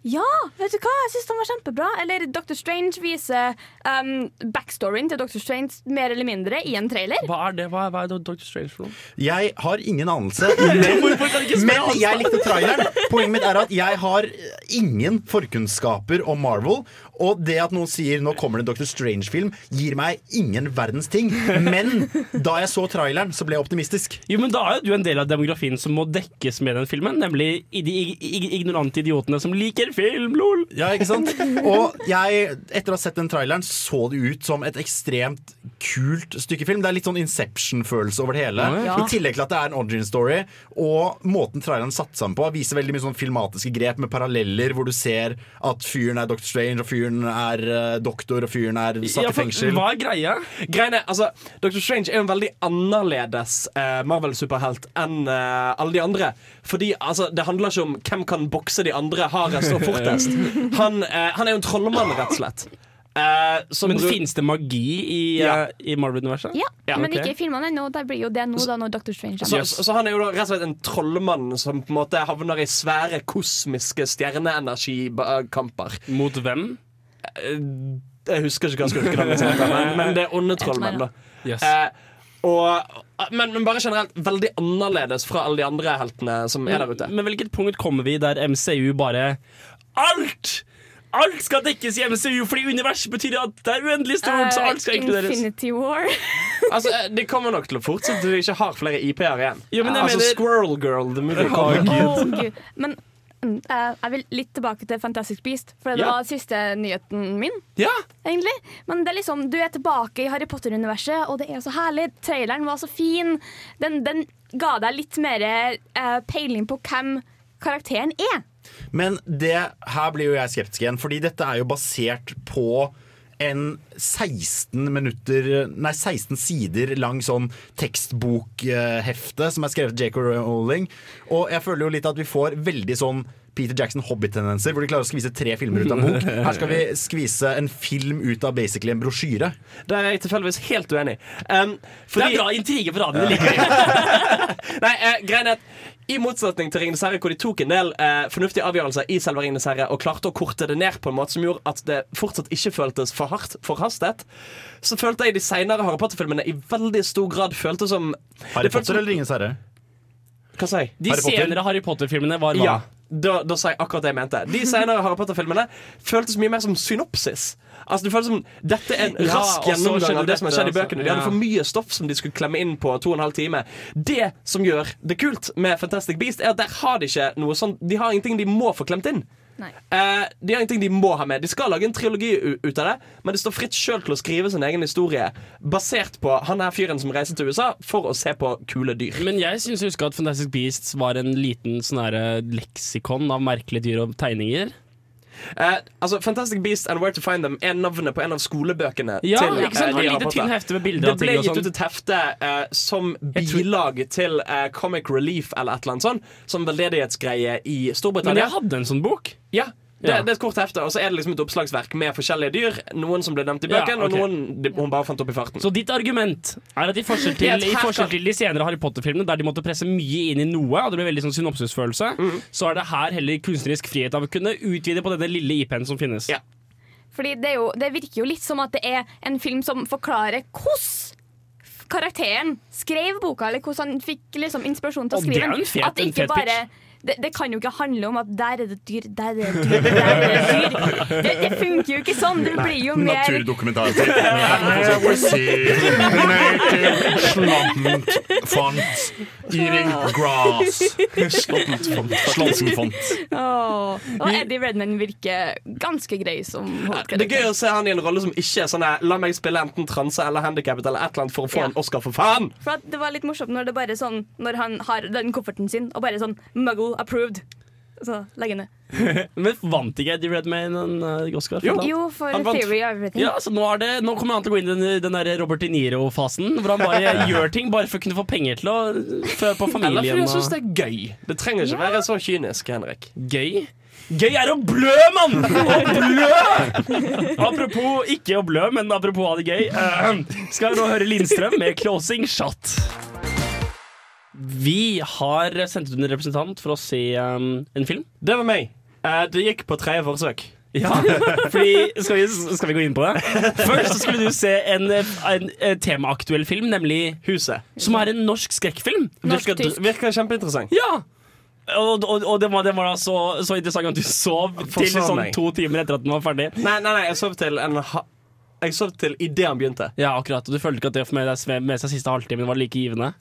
Ja, vet du hva? Jeg syns den var kjempebra. Eller Dr. Strange viser um, backstoryen til Dr. Strange mer eller mindre i en trailer. Hva er det? Hva er, hva er Dr. Strange for noe? Jeg har ingen anelse, men, men jeg likte traileren. Poenget mitt er at jeg har ingen forkunnskaper om Marvel. Og det at noen sier 'nå kommer det en Dr. Strange-film', gir meg ingen verdens ting. Men da jeg så traileren, så ble jeg optimistisk. Jo, men Da er jo du en del av demografien som må dekkes med den filmen. Nemlig de ig ig ignorante idiotene som liker film, lol! Ja, ikke sant? Og jeg, etter å ha sett den traileren, så det ut som et ekstremt kult stykke film. Det er litt sånn Inception-følelse over det hele. Ja. I tillegg til at det er en origin story. Og måten traileren satt sammen på, viser veldig mye sånn filmatiske grep med paralleller, hvor du ser at fyren er Dr. Strange, og fyren er uh, doktor, og fyren er satt Ja, i fengsel. hva er greia? Greiene, altså, Dr. Strange er en veldig annerledes uh, Marvel-superhelt enn uh, alle de andre. Fordi altså, Det handler ikke om hvem kan bokse de andre hardest og fortest. Han, han er jo en trollmann, rett og slett. Eh, som Men du... Fins det magi i, Ja. uh, i Marvel-universet? Ja, Ja, men okay. ikke i filmene ennå. Der blir jo det nå, da, når Dr. Strange så, så, så han er jo da rett og slett en trollmann som på en måte havner i svære kosmiske stjerneenergikamper. Mot hvem? Uh, Jeg husker ikke hva skurkenavnet heter, men, men det er onde trollmenn. da Yes. Eh, og, men, men bare generelt veldig annerledes fra alle de andre heltene som er der ute. Men hvilket punkt kommer vi der MCU bare Alt! Alt skal dekkes i MCU, fordi universet betyr at det er uendelig stort. så alt skal Eh, inkluderes Infinity War. Altså, eh, De kommer nok til å fortsette til vi ikke har flere IP-er igjen. Jo, men jeg altså, mener- Squirrel Girl, the movie. Kommer. Gud. Gud. Men eh, jeg vil litt tilbake til Fantastic Beast, for det Ja. var siste nyheten min. Ja, egentlig. Men det er liksom, du er tilbake i Harry Potter-universet, og det er så herlig. Traileren var så fin. Den, den ga deg litt mer uh, peiling på hvem karakteren er. Men det, her blir jo jeg skeptisk igjen, fordi dette er jo basert på en 16 minutter Nei, 16 sider lang sånn tekstbokhefte som er skrevet av J.K. Rowling. Og jeg føler jo litt at vi får veldig sånn Peter Jackson Hobbit-tendenser, hvor de klarer å skvise tre filmer ut av en bok. Her skal vi skvise en film ut av basically en brosjyre. Det er jeg tilfeldigvis helt uenig. Um, Det er bra intrige på radioen. det nei, uh, greien er at I motsetning til Ringenes herre, hvor de tok en del eh, fornuftige avgjørelser i selve Ringenes herre og klarte å korte det ned på en måte som gjorde at det fortsatt ikke føltes for hardt forhastet, så følte jeg de senere Harry Potter-filmene i veldig stor grad føltes som Harry Potter som- eller Ringens herre? Hva sa jeg? De Harry Potter? senere Harry Potter-filmene var hva? Ja, da, da sa jeg akkurat det jeg mente. De senere Harry Potter-filmene føltes mye mer som synopsis. Altså, det føles som Dette er en Ja, rask gjennomgang av det som har skjedd i altså. bøkene. De hadde for mye stoff som de skulle klemme inn på to og en halv time. Det som gjør det kult med Fantastic Beast, er at der har de ikke noe sånn De har ingenting de må få klemt inn. Nei. Eh, de har ingenting de må ha med. De skal lage en trilogi u- ut av det, men det står fritt sjøl til å skrive sin egen historie basert på han her fyren som reiser til USA for å se på kule dyr. Men jeg syns jeg husker at Fantastic Beasts var en liten sånn eh, leksikon av merkelige dyr og tegninger. Eh, altså Fantastic Beast and Where to Find Them er navnet på en av skolebøkene. Ja, til, ikke sant? eh, Det de tynn hefte med bilder Det ble gitt sånn. ut et hefte eh, som bilag til eh, Comic Relief eller et eller annet sånt. Som veldedighetsgreie i Storbritannia. Men jeg hadde en sånn bok. Ja, det, Ja. det er et kort hefte, og så er det liksom et oppslagsverk med forskjellige dyr. Noen som ble nevnt i Ja, bøken, og noen de, hun bare fant opp i farten. Så ditt argument er at i forskjell til, i forskjell til de senere Harry Potter-filmene, der de måtte presse mye inn i noe, og det ble veldig sånn synopsisfølelse, mm. så er det her heller kunstnerisk frihet av å kunne utvide på denne lille IP-en som finnes. Ja. Fordi det, er jo, det virker jo litt som at det er en film som forklarer hvordan karakteren skrev boka, eller hvordan han fikk liksom inspirasjon til å skrive jo en fet- At det ikke bare bare det, det kan jo ikke handle om at der er det dyr, der er det dyr, der er det dyr. Det, det funker jo ikke sånn. Det blir jo mer Naturdokumentarer. See font eating grass. Slånsenfont. Åh. Og Eddie Redman virker ganske grei som Det er gøy å se han i en rolle som ikke er sånn her, La meg spille enten transe eller handikappet eller et eller annet for å få Ja. en Oscar, for faen! For at det var litt morsomt når det bare sånn Når han har den kofferten sin og bare sånn Muggle approved. Så legg ned. Men vant ikke Eddie Redmayne en uh, Oscar? Jo. Jo, for Han. Theory of Everything. Ja, så nå, er det, nå kommer han til å gå inn i den, den der Robert De Niro-fasen, hvor han bare gjør ting bare for å kunne få penger til å føre på Eller fordi familien. syns det er gøy. Det trenger ikke være så kynisk, Henrik. Gøy. Gøy er å blø, mann! Å blø! Apropos ikke å blø, men apropos ha det gøy. Uh, skal vi nå høre Lindstrøm med 'Closing Shot'. Vi har sendt ut en representant for å se um, en film. Det var meg. Uh, det gikk på tredje forsøk. Ja, fordi skal vi, skal vi gå inn på det? Først så skulle du se en, en, en temaaktuell film, nemlig Huset. Som er en norsk skrekkfilm. Norsk-tysk. virker kjempeinteressant. Ja! Og, og, og det var, det var da så, så interessant at du sov til sånn to timer etter at den var ferdig. Nei, nei, nei, jeg sov til en ha Jeg sov til idet han begynte. Ja, akkurat. Og du følte ikke at det med, med seg siste halvtimen var like givende?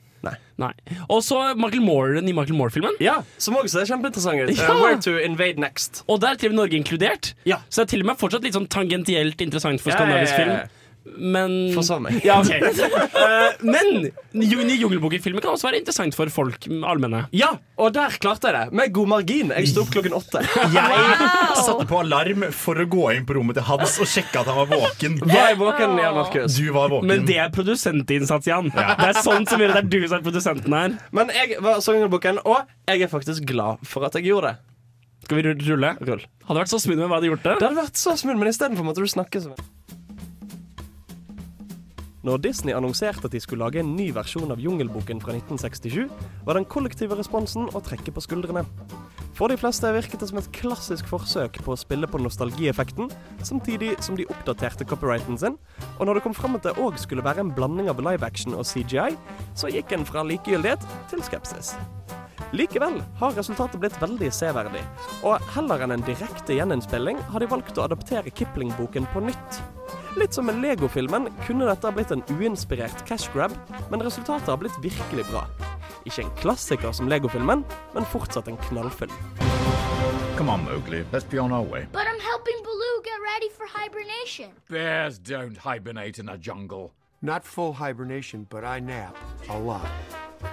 Nei. Og så Michael Moore, den nye Michael Moore-filmen. Ja, Som også er kjempeinteressant ut. Ja. Uh, Where to invade next. Og der er til og med Norge inkludert. Ja. Så det er til og med fortsatt litt sånn tangentielt interessant for skandinavisk ja, ja. film. Men For meg. Ja, okay. uh, men ny nye Jungelboken-filmer kan også være interessant for folk allmenne. Ja, og der klarte jeg det. Med god margin. Jeg sto opp klokken åtte. Jeg satte på alarm for å gå inn på rommet til Hans og sjekke at han var våken. Var jeg våken, Jan Markus? Du var våken. Men det er produsentinnsats, Jan. Det er sånn som gjør det er du som er produsenten her. Men jeg var så Jungelboken, og jeg er faktisk glad for at jeg gjorde det. Skal vi rulle? Rull. Hadde vært så smooth med hva du hadde gjort det. Det hadde vært så smooth, men istedenfor måtte du snakke sånn. Når Disney annonserte at de skulle lage en ny versjon av Jungelboken fra 1967, var den kollektive responsen å trekke på skuldrene. For de fleste virket det som et klassisk forsøk på å spille på nostalgieffekten, samtidig som de oppdaterte copyrighten sin, og når det kom fram at det òg skulle være en blanding av live action og CGI, så gikk en fra likegyldighet til skepsis. Likevel har resultatet blitt veldig severdig, og heller enn en direkte gjeninnspilling har de valgt å adaptere Kipling-boken på nytt. Litt som med Lego-filmen kunne dette ha blitt en uinspirert cash grab, men resultatet har blitt virkelig bra. Ikke en klassiker som Lego-filmen, men fortsatt en knallfilm. Come on, Mowgli. Let's be on our way. But I'm helping Baloo get ready for hibernation. Bears don't hibernate in a jungle. Not full hibernation, but I nap a lot.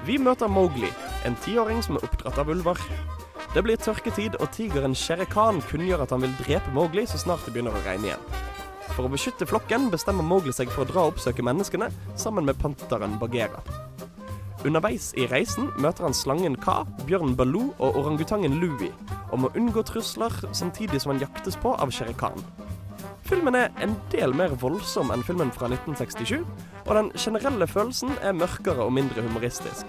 Vi møter Mowgli, en tiåring som er oppdratt av ulver. Det blir tørketid, og tigeren Shere Khan kunngjør at han vil drepe Mowgli så snart det begynner å regne igjen. For å beskytte flokken bestemmer Mowgli seg for å dra og oppsøke menneskene sammen med panteren Bagheera. Underveis i reisen møter han slangen Ka, bjørnen Baloo og orangutangen Louie, og må unngå trusler samtidig som han jaktes på av Shere Khan. Filmen er en del mer voldsom enn filmen fra 1967, og den generelle følelsen er mørkere og mindre humoristisk.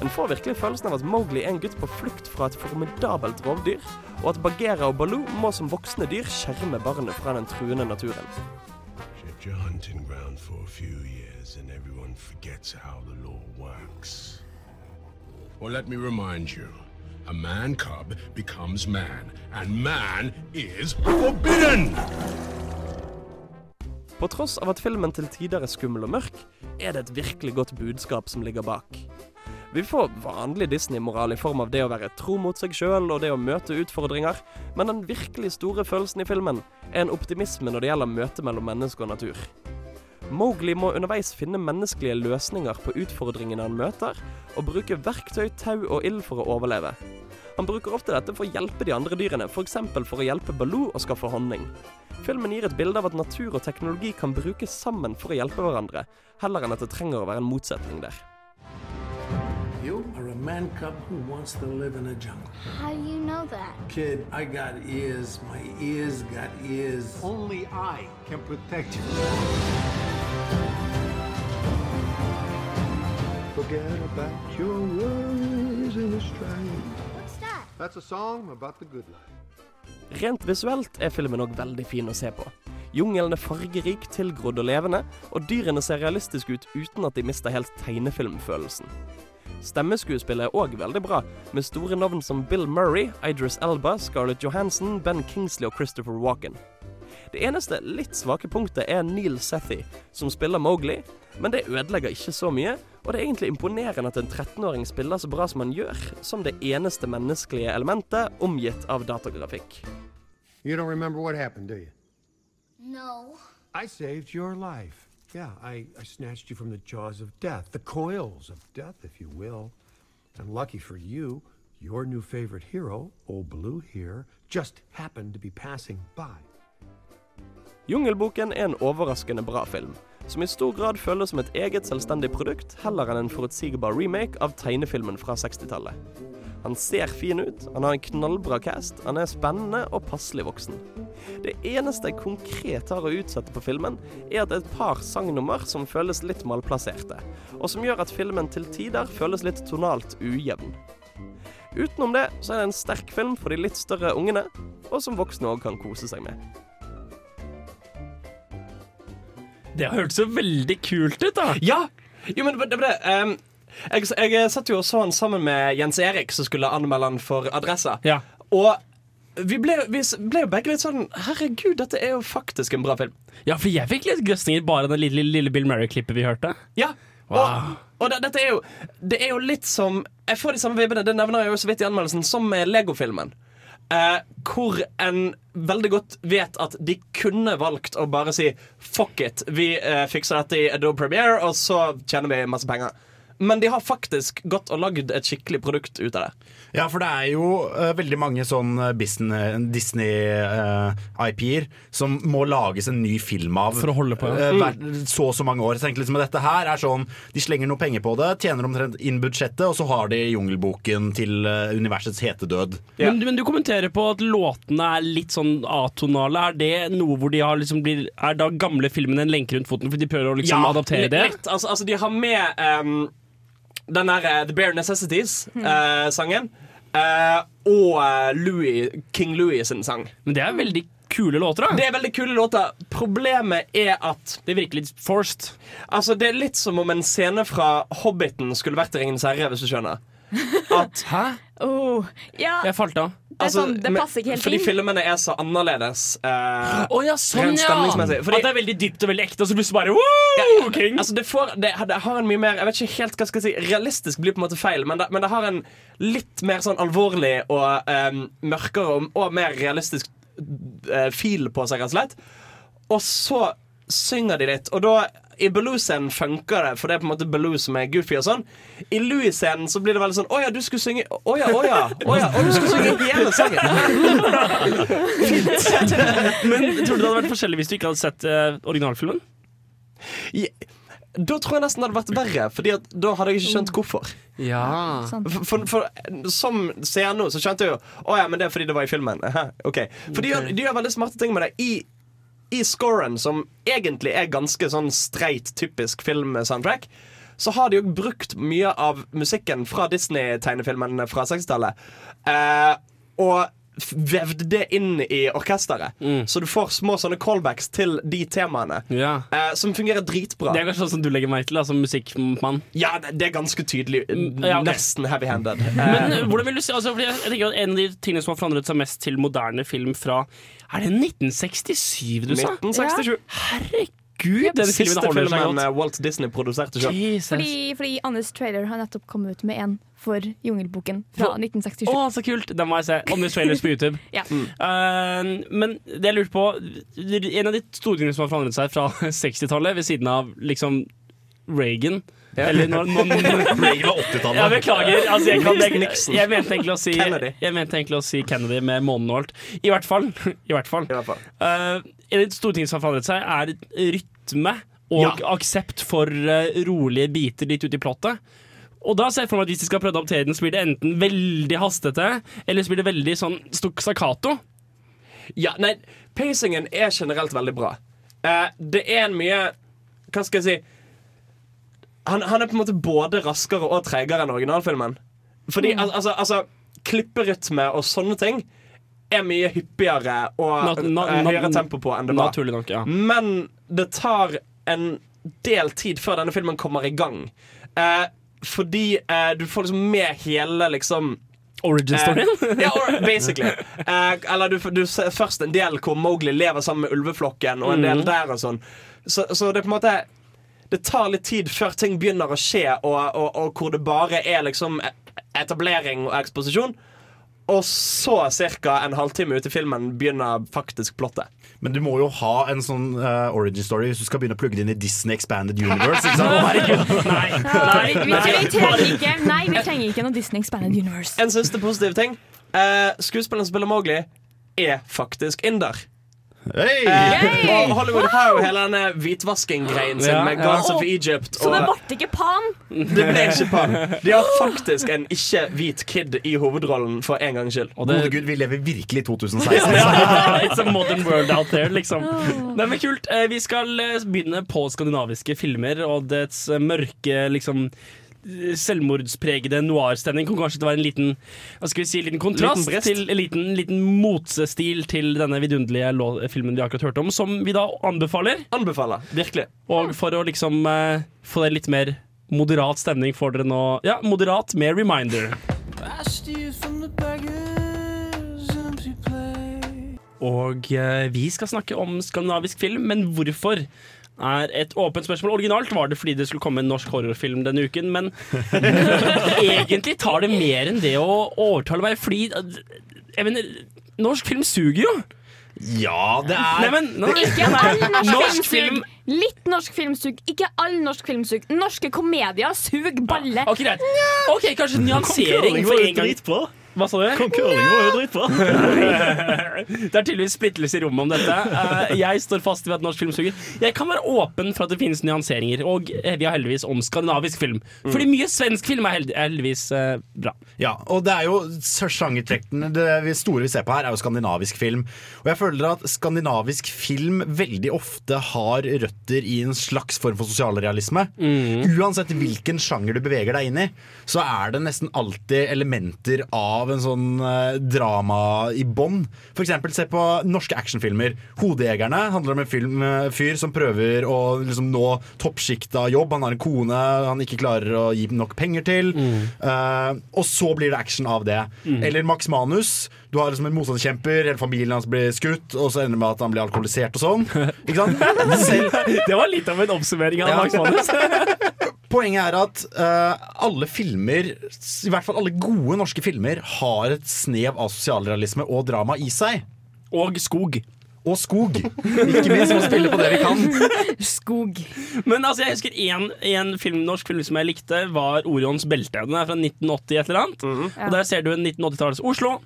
En får virkelig følelsen av at Mowgli er en gutt på flukt fra et formidabelt rovdyr, og at Bagheera og Baloo må som voksne dyr skjerme barnet fra den truende naturen. Years. Well, let me remind you. A man cub becomes man, and man is forbidden! På tross av at filmen til tider er skummel og mørk, er det et virkelig godt budskap som ligger bak. Vi får vanlig Disney-moral i form av det å være tro mot seg sjøl og det å møte utfordringer, men den virkelig store følelsen i filmen er en optimisme når det gjelder møtet mellom menneske og natur. Mowgli må underveis finne menneskelige løsninger på utfordringene han møter, og bruke verktøy, tau og ild for å overleve. Han bruker ofte dette for å hjelpe de andre dyrene, f.eks. For, for å hjelpe Baloo å skaffe honning. Filmen gir et bilde av at natur og teknologi kan brukes sammen for å hjelpe hverandre, heller enn at det trenger å være en motsetning der. You are a man cub who wants to live in a jungle. How do you know that? Kid, I got ears. My ears got ears. Only I can protect you. Forget about your worries and your strife. Rent visuelt er filmen òg veldig fin å se på. Jungelen er fargerik, tilgrodd og levende, og dyrene ser realistiske ut uten at de mister helt tegnefilmfølelsen. Stemmeskuespillet er òg veldig bra, med store navn som Bill Murray, Idris Elba, Scarlett Johansson, Ben Kingsley og Christopher Walken. Det eneste litt svake punktet er Neil Sethi, som spiller Mowgli, men det ødelegger ikke så mye, og det er egentlig imponerende at en 13-åring spiller så bra som han gjør, som det eneste menneskelige elementet omgitt av datagrafikk. You don't remember what happened, do you? No. I saved your life. Yeah, I, I snatched you from the jaws of death, the coils of death, if you will. And lucky for you, your new favorite hero, old Blue here, just happened to be passing by. Jungelboken er en overraskende bra film, som i stor grad føles som et eget selvstendig produkt, heller enn en forutsigbar remake av tegnefilmen fra 60-tallet. Han ser fin ut, han har en knallbra cast, han er spennende og passelig voksen. Det eneste jeg konkret har å utsette på filmen, er at det er et par sangnummer som føles litt malplasserte, og som gjør at filmen til tider føles litt tonalt ujevn. Utenom det så er det en sterk film for de litt større ungene, og som voksne òg kan kose seg med. Det har hørtes så veldig kult ut, da. Ja! Jo, men det var det. Um jeg, jeg satt jo og så han sammen med Jens Erik, som skulle anmelde han for Adressa. Og vi ble, vi ble jo begge litt sånn Herregud, dette er jo faktisk en bra film. Ja, for jeg fikk litt grøsninger bare av det lille, lille Bill Murray-klippet vi hørte. Ja. Og, og det, dette er jo Det er jo litt som Jeg får de samme vibbene, det nevner jeg jo så vidt i anmeldelsen, som med Lego-filmen. Eh, hvor en veldig godt vet at de kunne valgt å bare si fuck it, vi eh, fikser dette i Adobe Premiere, og så tjener vi masse penger. Men de har faktisk gått og lagd et skikkelig produkt ut av det. Ja, for det er jo uh, veldig mange sånn Disney-IP-er som må lages en ny film av. For å holde på, ja. Uh, hver- så og så mange år. Så tenker liksom at dette her er sånn De slenger noe penger på det, tjener omtrent inn budsjettet, og så har de Jungelboken til eh, universets Ja. Men, men du kommenterer på at låtene er litt sånn atonale. Er det noe hvor de har liksom blir, Er da gamle filmene en lenke rundt foten fordi de prøver å liksom adaptere litt- det? Litt, altså, altså, de har med ehm, den der eh, The Bare Necessities-sangen. Uh, og eh, Louis, King Louis sin sang. Men det er veldig kule låter, da. Det er veldig kule låter. Problemet er at Det virker litt forced. Altså, det er litt som om en scene fra Hobbiten skulle vært i Ringenes herre, hvis du skjønner. At Hæ? Oh, ja, Jeg falt av. det, er sånn, det passer ikke helt Fordi inn. filmene er så annerledes. eh, oh, ja, sånn, ja! Fordi- At det er veldig dypt og veldig ekte, og så plutselig bare wow, King! Altså det, får, det, det har en mye mer Jeg vet ikke helt hva skal jeg si Realistisk blir på en måte feil, men det, men det har en litt mer sånn alvorlig og em, mørkere og, og mer realistisk eh, fil på seg, rett og slett. Og så synger de litt, og da i Baloo-scenen funker det, for det er på en måte Baloo som er goofy og sånn. I Louis-scenen så blir det veldig sånn Å ja, du skulle synge Å ja, å ja, å ja, å, du skulle synge hele sangen. Fint. Men tror du det hadde vært forskjellig hvis du ikke hadde sett uh, originalfilmen? Da tror jeg nesten det hadde vært verre, Fordi at da hadde jeg ikke skjønt hvorfor. Ja. For, for, for som seer nå, så skjønte jeg jo Å ja, men det er fordi det var i filmen. Aha, ok For de, gjør, de gjør veldig smarte ting med det. I, I scoren, som egentlig er ganske sånn streit, typisk filmsoundtrack, så har de jo brukt mye av musikken fra Disney-tegnefilmene fra 60-tallet. Eh, og vevd det inn i orkesteret. Så du får små sånne callbacks til de temaene. Ja. eh, som fungerer dritbra. Det er kanskje sånn som du legger meg til, da, som musikkmann. Ja, det, det er ganske tydelig. ja, okay. Nesten heavy-handed. Men Eh, eh, hvordan vil du si altså, jeg, jeg tenker at En av de tingene som har forandret seg mest til moderne film fra Er det 1967 du sa? 1967. Herregud, den filmen Siste holder seg filmen godt. Walt Disney produserte sjøl. Fordi, fordi Annes trailer har nettopp kommet ut med en for Jungelboken fra For- 1967. Å, så kult! Den må jeg se. Anders trailers på YouTube. Ja. Eh, men det jeg lurte på En av de store tingene som har forandret seg fra 60-tallet, ved siden av liksom Reagan Eller når, når, når Reagan var 80-tallet. Ja, beklager. Altså, jeg, kan, jeg, jeg, mente egentlig å si, jeg mente egentlig å si Kennedy med månen og alt. I hvert fall. I hvert fall. Fall. Eh, de som har forandret seg, er rytme og Ja. aksept for uh, rolige biter litt ute i plottet. Og da ser jeg for meg at Hvis de skal prøve å adoptere den, så blir det enten veldig hastete, eller så blir det veldig sånn stakkato. Ja, nei, pacingen er generelt veldig bra. Uh, det er en mye Hva skal jeg si han, han er på en måte både raskere og treigere enn originalfilmen. Fordi al altså, altså klipperytme og sånne ting er mye hyppigere og Nat- na- eh, na- høyere tempo på enn det var. Nok, ja. Men det tar en del tid før denne filmen kommer i gang. Eh, fordi eh, du får liksom med hele liksom Origin-storyen? Eh, ja, or basically. Eh, eller du, du ser først en del hvor Mowgli lever sammen med ulveflokken, og en del Mhm. der og sånn. Så, så det er på en måte Det tar litt tid før ting begynner å skje, og, og, og hvor det bare er liksom etablering og eksposisjon. Og så ca. en halvtime ut i filmen begynner faktisk plottet. Men du må jo ha en sånn uh, origin story hvis du skal begynne å plugge det inn i Disney Expanded Universe. Ikke sant? Oh, nei. Nei. vi, vi, nei, vi, trenger ikke, nei, vi trenger ikke noe Disney Expanded Universe. En siste positiv ting. Uh, skuespilleren som spiller Mowgli, er faktisk inder. Hey! Eh, og Hollywood har jo hele denne hvitvasking-greien sin Ja, med ja. Of Egypt. Så det ble ikke Pan? det ble ikke pan. De har faktisk en ikke-hvit kid i hovedrollen for en gangs skyld. Og det, Gode gud, vi lever virkelig i 2016. ja, it's a modern world out there, liksom. Nei, men kult. Eh, Vi skal eh, begynne på skandinaviske filmer og dets mørke, liksom Selvmordspregede noirstemning kan kanskje være en liten Hva skal vi si, liten kontrast Liten til en liten, liten motsestil til denne vidunderlige filmen vi akkurat hørte om, som vi da anbefaler. Anbefaler. Virkelig. Og for å liksom eh, få en litt mer moderat stemning får dere nå Ja, moderat med Reminder. Og eh, vi skal snakke om skandinavisk film, men hvorfor? Er et åpent spørsmål. Originalt var det fordi det skulle komme en norsk horrorfilm denne uken, men egentlig tar det mer enn det å overtale meg, fordi jeg mener, norsk film suger jo. Ja, det er Nei, men, nå- Ikke all norsk, film- Litt norsk filmsug. Ikke all norsk filmsug. Norske komedier suger balle. Ok, greit. Ok, kanskje nyansering for en gang. Hva sa du? Kong Curling var jo dritbra. Det er tydeligvis splittelse i rommet om dette. Eh, Jeg står fast ved at norsk film suger. Jeg kan være åpen for at det finnes nyanseringer, og eh, vi har heldigvis om skandinavisk film. Fordi mye svensk film er heldigvis eh, bra. Ja, og det er jo sjangertrekkene Det store vi ser på her, er jo skandinavisk film. Og jeg føler at skandinavisk film veldig ofte har røtter i en slags form for sosialrealisme. Uansett hvilken sjanger du beveger deg inn i, så er det nesten alltid elementer av en sånn eh, drama i bånn. Eksempel se på norske actionfilmer. 'Hodejegerne' handler om en film, eh, fyr som prøver å liksom, nå toppsjikta jobb. Han har en kone han ikke klarer å gi nok penger til. Eh, og så blir det action av det. Eller Max Manus. Du har liksom en motstandskjemper, hele familien hans blir skutt, og så ender det med at han blir alkoholisert og sånn. Ikke sant? Selv, Det var litt av en oppsummering av Ja. Max Manus. Poenget er at uh, alle filmer, i hvert fall alle gode norske filmer, har et snev av sosialrealisme og drama i seg. Og skog. Og skog. Ikke minst må spille på det vi kan. Skog. Men altså, jeg husker en, en film, norsk film som jeg likte, var Orions belte. Den er fra 1980 et eller annet. Og der ser du en 1980-tallets Oslo.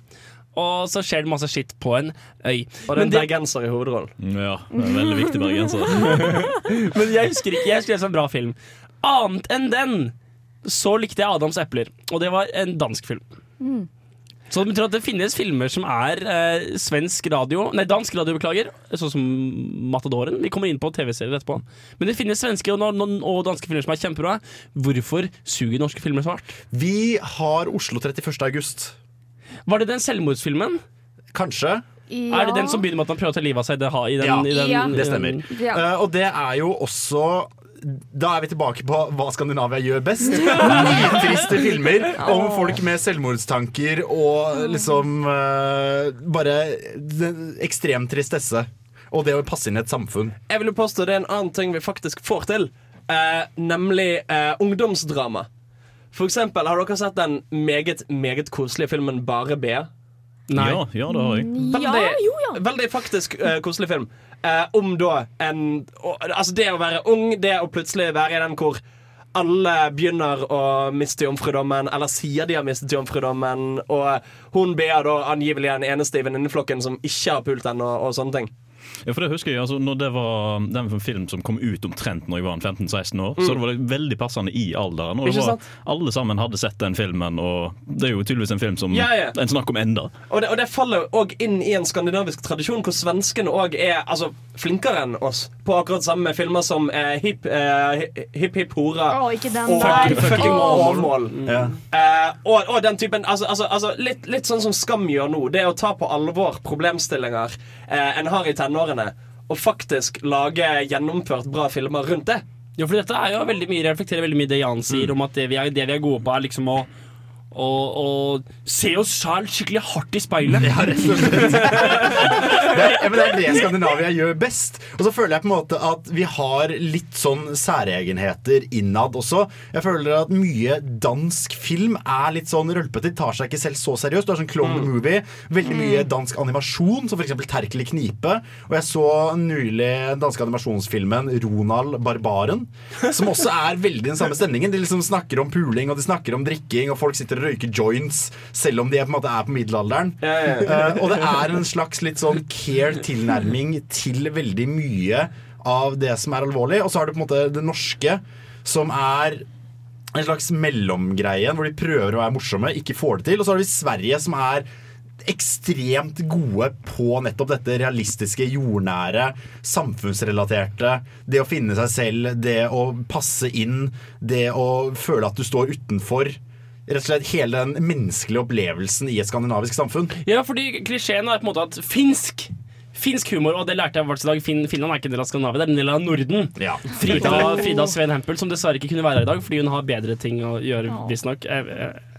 Og så skjer det masse skitt på en øy. Og det er en bergenser i hovedrollen. Ja, det er veldig viktig bergenser. Men jeg husker ikke Jeg husker det som en bra film. Annet enn den så likte jeg Adams epler, og det var en dansk film. Så det betyr at det finnes filmer som er eh, svensk radio Nei, dansk radio, beklager. Sånn som Matadoren. Vi kommer inn på TV-serier etterpå. Men det finnes svenske og, og, og danske filmer som er kjempebra. Hvorfor suger norske filmer så hardt? Vi har Oslo 31. august. Var det den selvmordsfilmen? Kanskje. Er det den som begynner med at han prøver å ta livet av seg? Det, i den, Ja, i den, Ja. det stemmer. Ja. Uh, og det er jo også da er vi tilbake på hva Skandinavia gjør best. Nytriste filmer om folk med selvmordstanker og liksom uh, bare ekstrem tristesse. Og det å passe inn i et samfunn. Jeg vil påstå det er en annen ting vi faktisk får til, Uh, nemlig uh, ungdomsdrama. For eksempel, har dere sett den meget, meget koselige filmen Bare B? Nei. Ja, ja, det har jeg. Veldig, Ja, jo, ja. veldig faktisk uh, koselig film. Uh, om da en uh, Altså det å være ung, det å plutselig være i den hvor alle begynner å miste jomfrudommen, eller sier de har mistet jomfrudommen, og hun ber da angivelig den eneste i venninneflokken som ikke har pult ennå, og sånne ting. Ja, for det husker jeg, altså, når det var Den film som kom ut omtrent når jeg var 15-16 år, så det var veldig passende i alderen. Og det var, alle sammen hadde sett den filmen, og det er jo tydeligvis en film som Ja, ja. en snakker om enda. Og det, og det faller òg inn i en skandinavisk tradisjon hvor svenskene òg er altså, flinkere enn oss på akkurat samme filmer som eh, Hipp eh, hip, hip, Hora oh, ikke den og der. Fucking Åh. Yeah. Eh, og, og den typen altså, altså, altså, litt, litt sånn som Skam gjør nå. Det å ta på alvor problemstillinger eh, en har i tenårene, og faktisk lage gjennomført bra filmer rundt det. Jo, for dette er jo veldig mye reflekterer veldig mye det Jan sier om at det vi er, det vi er gode på, er liksom å å, og se oss selv skikkelig hardt i speilet. Ja, rett og slett. Det er, men det er det Skandinavia gjør best. Og så føler jeg på en måte at vi har litt sånn særegenheter innad også. Jeg føler at mye dansk film er litt sånn rølpete. Tar seg ikke selv så seriøst. Du har sånn clown movie. Veldig mye dansk animasjon, som f.eks. Terkel i knipe. Og jeg så nylig den danske animasjonsfilmen Ronald Barbaren, som også er veldig den samme stemningen. De liksom snakker om puling, og de snakker om drikking, og folk sitter og røyker joints selv om de på en måte er på middelalderen. Eh, og det er en slags litt sånn care tilnærming til veldig mye av det som er alvorlig. Og så har du på en måte det norske, som er en slags mellomgreie hvor de prøver å være morsomme, ikke får det til. Og så har vi Sverige, som er ekstremt gode på nettopp dette realistiske, jordnære, samfunnsrelaterte. Det å finne seg selv, det å passe inn, det å føle at du står utenfor. Rett og slett hele den menneskelige opplevelsen i et skandinavisk samfunn. Ja, fordi klisjeen er på en måte at finsk Finsk humor, og det lærte jeg i dag. Fin Finland er ikke en del av Skandinavia, det er en del av Norden. Frida, Frida Sveen Hempel, som dessverre ikke kunne være her i dag fordi hun har bedre ting å gjøre, visstnok. Jeg, jeg,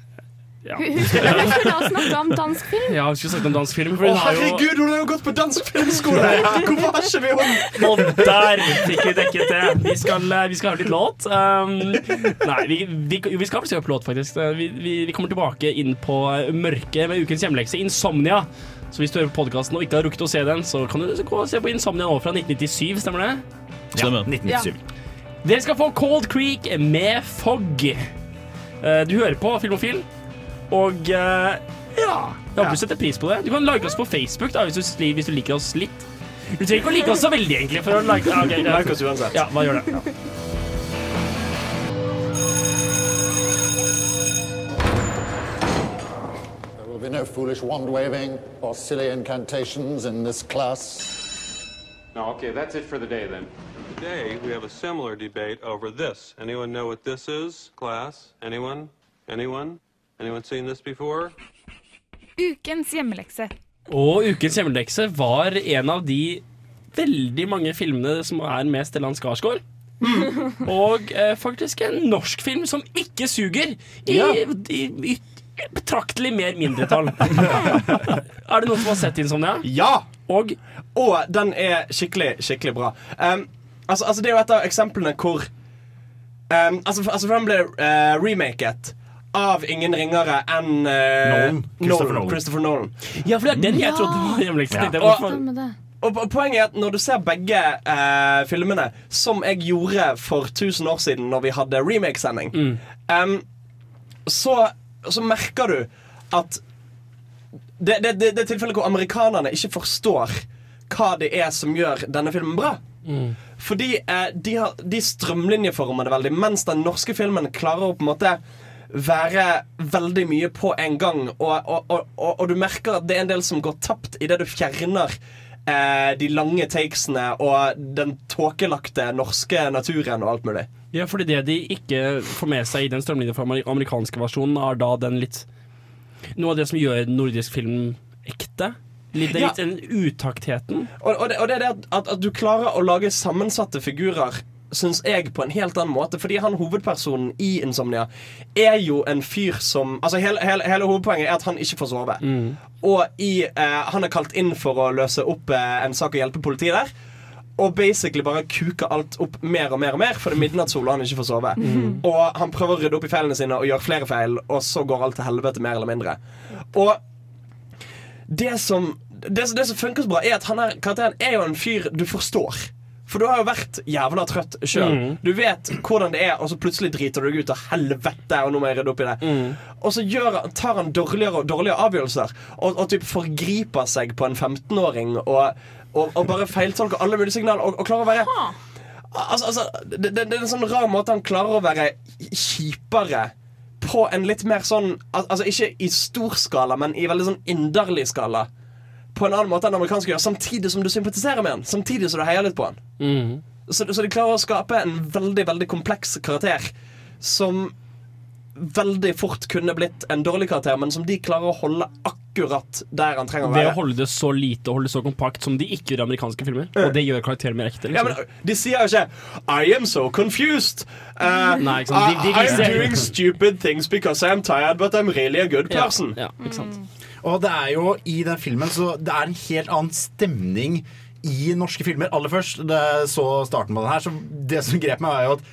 Ja. Hun skulle hun skulle ha snakka om dansk film. Ja, hun skulle snakke om dansk film. Å, herregud, hun har jo gått på dansk filmskole! Hvorfor har ikke vi henne? Og der fikk vi dekket det. Vi skal, eh, vi skal høre litt låt. Um, nei, vi, vi, vi skal faktisk høre på låt, faktisk. Eh, Vi, vi, vi kommer tilbake inn på eh, mørket med ukens hjemlekse, Insomnia. Så hvis du hører på podkasten og ikke har rukket å se den, så kan du gå og se på Insomnia nå fra 1997, stemmer det? Stemmer. 1997. Dere skal få Cold Creek med Fogg. Eh, Du hører på Filmofil, og eh, ja Jeg håper du setter pris på det. Du kan like oss på Facebook da, hvis du, hvis du liker oss litt. Du trenger ikke å like oss så veldig, egentlig. For å like, ok, ja. Like oss uansett. Ja, hva gjør det? Ja. There will be no foolish wand waving or silly incantations in this class. No, okay, that's it for the day then. Today, we have a similar debate over this. Anyone know what this is, class? Anyone? Anyone? Anyone seen this before? Ukens hjemmelekse. Og ukens hjemmelekse var en av de veldig mange filmene som er med Stellan Skarsgård. Og eh, faktisk en norsk film som ikke suger i, Ja. i, i betraktelig mer mindretall. er det noen som har sett Insomnia? Ja! Og? den er skikkelig, skikkelig bra. Um, altså, altså, det er jo et av eksemplene hvor um, altså, altså, for den ble uh, remaket av ingen ringere enn uh, Nolan. Christopher Nolan. Christopher Nolan. Ja, for det er den jeg trodde var hjemligst. Ja. Og-. Og Poenget er at når du ser begge eh, filmene, som jeg gjorde for 1000 år siden når vi hadde remake-sending, em, så, så merker du at det, det, det, det er tilfellet hvor amerikanerne ikke forstår hva det er som gjør denne filmen bra. Fordi eh, de, har, de strømlinjeformer det veldig, mens den norske filmen klarer å på en måte være veldig mye på en gang. Og, og, og, og, du merker at det er en del som går tapt idet du fjerner eh, de lange takesene og den tåkelagte norske naturen og alt mulig. Ja, fordi det de ikke får med seg i den strømlinjeforma amerikanske versjonen, er da den litt Noe av det som gjør nordisk film ekte. Litt, er Ja. den utaktheten. Og det er det at, at, at du klarer å lage sammensatte figurer Syns jeg på en helt annen måte. Fordi han hovedpersonen i Insomnia er jo en fyr som Altså Hele, hele, hele hovedpoenget er at han ikke får sove. Og i, eh, han er kalt inn for å løse opp eh, en sak og hjelpe politiet der. Og basically bare kuker alt opp mer og mer og mer, for det er midnattssol og han ikke får sove. Og han prøver å rydde opp i feilene sine og gjør flere feil, og så går alt til helvete mer eller mindre. Og det som, det, det som funker så bra, er at han er, karakteren er jo en fyr du forstår. For du har jo vært jævla trøtt sjøl. Mm. Du vet hvordan det er, og så plutselig driter du deg ut av helvete. Og nå må jeg rydde opp i det Og så gjør, tar han dårligere og dårligere avgjørelser, og, og typ forgriper seg på en 15-åring. Og, og, og bare feiltolker alle mulige signaler, og, og klarer å være Altså, altså det, det, det er en sånn rar måte han klarer å være kjipere på en litt mer sånn Altså ikke i stor skala, men i veldig sånn inderlig skala. På en annen måte enn amerikanske gjør, samtidig som du sympatiserer med han. Samtidig som du heier litt på han. Så, så de klarer å skape en veldig, veldig kompleks karakter som veldig fort kunne blitt en dårlig karakter, men som de klarer å holde akkurat der han trenger å være. Ved å holde det så lite og holde det så kompakt som de ikke gjør i amerikanske filmer. Og det gjør karakteren mer ekte. Ja, Liksom. men De sier jo ikke 'I am so confused'. Uh, Nei, ikke sant. De- de I, viser- I'm doing stupid things because I'm tired, but I'm really a good person. Ja, ikke sant. Og det er jo i den filmen så det er en helt annen stemning i norske filmer. Aller først, så starten på den her, så det som grep meg, var jo at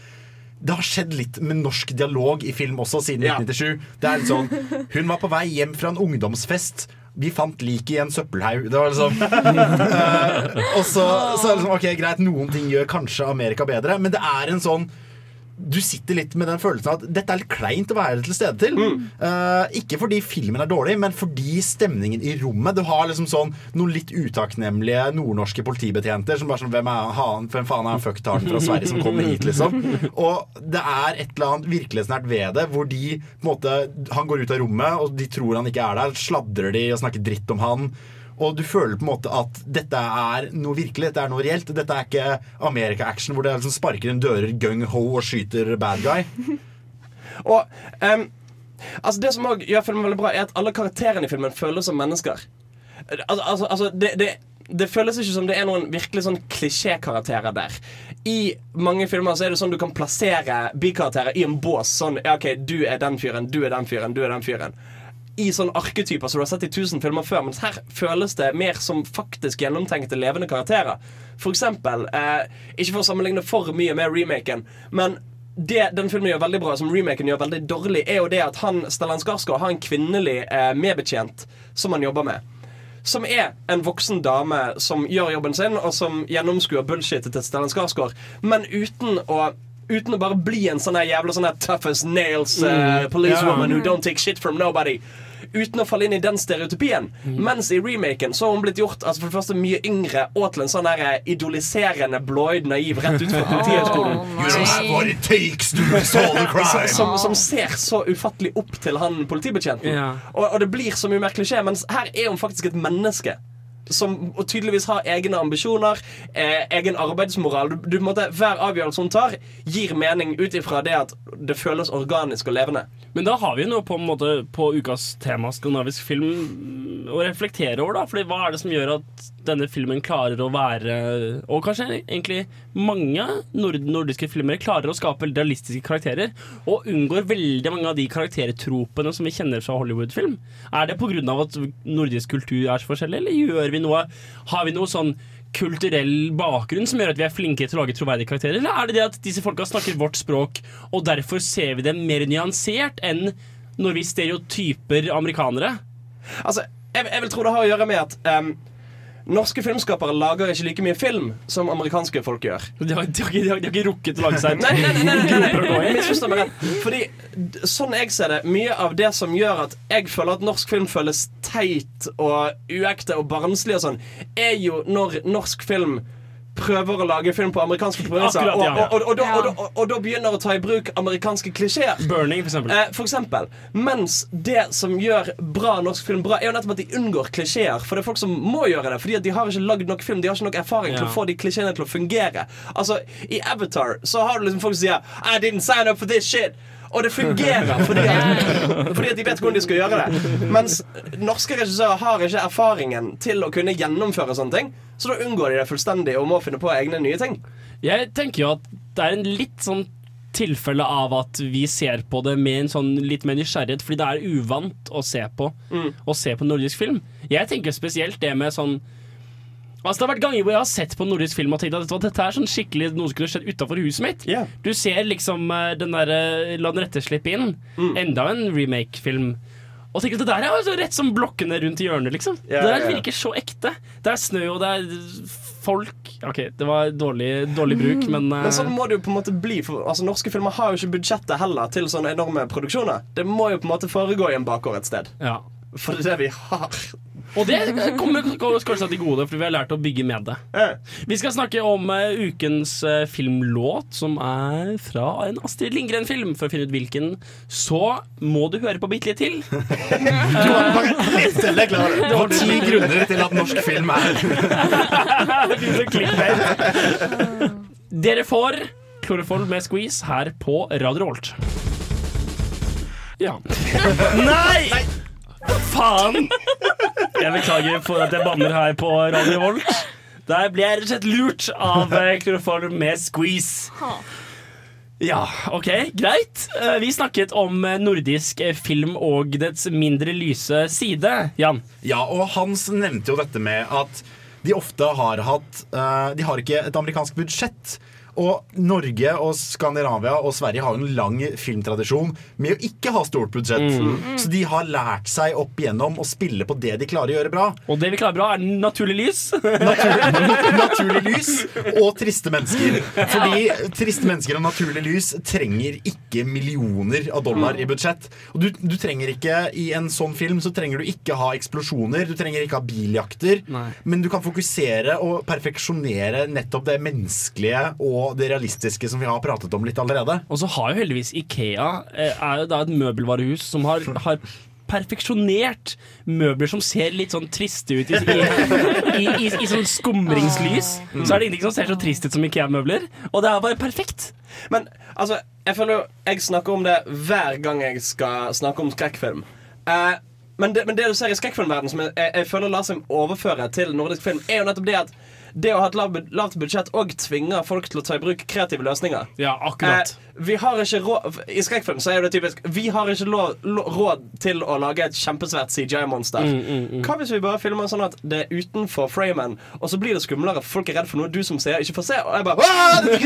det har skjedd litt med norsk dialog i film også siden Ja. 1997. Det er litt sånn Hun var på vei hjem fra en ungdomsfest. Vi fant liket i en søppelhaug. Det var liksom uh, Og så, så er det liksom, ok, greit, noen ting gjør kanskje Amerika bedre, men det er en sånn du sitter litt med den følelsen at dette er litt kleint å være til stede til. Eh, ikke fordi filmen er dårlig, men fordi stemningen i rommet. Du har liksom sånn noen litt utakknemlige nordnorske politibetjenter som bare sånn Hvem, er han, hvem faen er han fucktaren fra Sverige som kommer hit, liksom? Og det er et eller annet virkelighetsnært ved det, hvor de på en måte Han går ut av rommet, og de tror han ikke er der. Sladrer de og snakker dritt om han. Og du føler på en måte at dette er noe virkelig, dette er noe reelt. Dette er ikke Amerika-action hvor det liksom sparker en dører gung-ho og skyter bad guy. Og um, altså Det som også gjør filmen veldig bra, er at alle karakterene i filmen føles som mennesker. Altså, altså, altså det, det, det føles ikke som det er noen virkelig sånn klisjékarakterer der. I mange filmer så er det sånn du kan plassere bikarakterer i en bås. Sånn, ja ok, du er den fyren, du er den fyren, du er den fyren. I sånn arketyper som du har sett i tusen filmer før, mens her føles det mer som faktisk gjennomtenkte levende karakterer. For eksempel, eh, ikke for å sammenligne for mye med remaken, men det den filmen gjør veldig bra, som remaken gjør veldig dårlig, er jo det at han Stellan Skarsgård har en kvinnelig eh, medbetjent som han jobber med. Som er en voksen dame som gjør jobben sin, og som gjennomskuer bullshitet til Stellan Skarsgård, men uten å Uten å bare bli en sånn jævla sånn toughest tough as nails uh, policewoman Ja. who don't take shit from nobody. Uten å falle inn i den stereotypien. Mens i remaken så har hun blitt gjort altså for det første mye yngre og til en sånn her idoliserende blåøyd naiv rett ut fra Politihøgskolen. Crime. Som, som ser så ufattelig opp til han politibetjenten. Yeah. Og, og det blir så mye mer klisjé, mens her er hun faktisk et menneske. Som tydeligvis har egne ambisjoner, eh, egen arbeidsmoral. Du, du, måte, hver avgjørelse hun tar, gir mening ut ifra det at det føles organisk og levende. Men da har vi noe på, en måte, på ukas tema skandinavisk film å reflektere over. da Fordi Hva er det som gjør at denne filmen klarer å være Og kanskje egentlig mange nord nordiske filmer klarer å skape realistiske karakterer og unngår veldig mange av de karaktertropene som vi kjenner fra Hollywood-film? Er det pga. at nordisk kultur er så forskjellig, eller gjør vi noe Har vi noe sånn kulturell bakgrunn som gjør at vi er flinke til å lage troverdige karakterer? Eller er det det at disse folka snakker vårt språk, og derfor ser vi dem mer nyansert enn når vi stereotyper amerikanere? Altså, jeg, jeg vil tro det har å gjøre med at em, Norske filmskapere lager ikke like mye film som amerikanske folk gjør. De har, de har, de har, de har ikke rukket å lage seg Nei, nei, nei, nei, nei. Fordi sånn jeg ser det, mye av det som gjør at jeg føler at norsk film føles teit og uekte og barnslig og sånn, er jo når norsk film prøver å lage film på amerikanske provinser. Ja, ja. og, og, og, da- og, da- og, og da begynner å ta i bruk amerikanske klisjeer. Burning, for eksempel. Eh, for eksempel. Mens det som gjør bra norsk film bra, er jo nettopp at de unngår klisjeer. For det er folk som må gjøre det, fordi at de har ikke lagd nok film. De har ikke nok erfaring til å få de klisjeene til å fungere. Altså, I Avatar så har du liksom folk som sier I didn't sign up for this shit. Og det fungerer fordi at, fordi at de vet hvordan de skal gjøre det. Mens norske regissører har ikke erfaringen til å kunne gjennomføre sånne ting. Så da unngår de det fullstendig og må finne på egne nye ting. Jeg tenker jo at det er en litt sånn tilfelle av at vi ser på det med en sånn litt mer nysgjerrighet, fordi det er uvant å se på Å se på nordisk film. Jeg tenker spesielt det med sånn Altså Det har vært ganger hvor jeg har sett på nordisk film og tenkt at dette er sånn skikkelig noe som kunne skjedd utafor huset mitt. Du ser liksom eh, den derre La den rette slippe inn. Enda en remake-film. Og tenker at det der er jo rett som blokkene rundt hjørnet, liksom. Yeah, det der ja. virker så ekte. Det er snø, og det er folk OK, det var dårlig, dårlig bruk, men, uh... Men sånn må det jo på en måte bli. For, altså, norske filmer har jo ikke budsjettet heller til sånne enorme produksjoner. Det må jo på en måte foregå i en bakgård et sted. Ja. For det er vi har. Og det kommer kommer oss kanskje til gode, for vi har lært å bygge med det. Vi skal snakke om eh, ukens eh, filmlåt, som er fra en Astrid Lindgren-film. For å finne ut hvilken, så må du høre på bitte litt til. Litt til, jeg klarer det. Det var ti grunner til at norsk film er. Dere får Kloroform med squeeze her på Radio Revolt. Ja. Nei! Faen! Jeg beklager for at jeg banner her på Radio Volt. Der ble jeg rett og slett lurt av eh, Kloroform med squeeze. Ja, ok, greit. Eh, Vi snakket om eh, nordisk eh, film og dets mindre lyse side. Jan? Ja, og Hans nevnte jo dette med at de ofte har hatt eh, De har ikke et amerikansk budsjett. Og Norge og Skandinavia og Sverige har jo en lang filmtradisjon med å ikke ha stort budsjett. Mm. Så de har lært seg opp igjennom å spille på det de klarer å gjøre bra. Og det vi klarer bra, er naturlig lys. Naturlig, naturlig lys og triste mennesker. Fordi triste mennesker og naturlig lys trenger ikke millioner av dollar i budsjett. Og du, du trenger ikke I en sånn film så trenger du ikke ha eksplosjoner, du trenger ikke ha biljakter. Men du kan fokusere og perfeksjonere nettopp det menneskelige og det realistiske som vi har pratet om litt allerede. Og så har jo heldigvis Ikea eh, er jo da et møbelvarehus som har, har perfeksjonert møbler som ser litt sånn triste ut i, i, i, i, i sånn skumringslys. Så er det ingenting som ser så trist ut som Ikea-møbler. Og det er bare perfekt. Men altså, jeg føler jo Jeg snakker om det hver gang jeg skal snakke om skrekkfilm. Eh, men, det, men det du ser i skrekkfilmverdenen som jeg, jeg, jeg føler lar seg overføre til nordisk film, er jo nettopp det at det å ha et lavt lavt budsjett òg tvinger folk til å ta i bruk kreative løsninger. Ja, akkurat. Eh, vi har ikke råd I skrekkfilm så er det typisk Vi har ikke råd til å lage et kjempesvært CGI-monster. Mm, mm, mm. Hva hvis vi bare filmer sånn at det er utenfor framen, og så blir det skumlere? Folk er redd for noe du som ser, ikke får se. Og jeg bare det!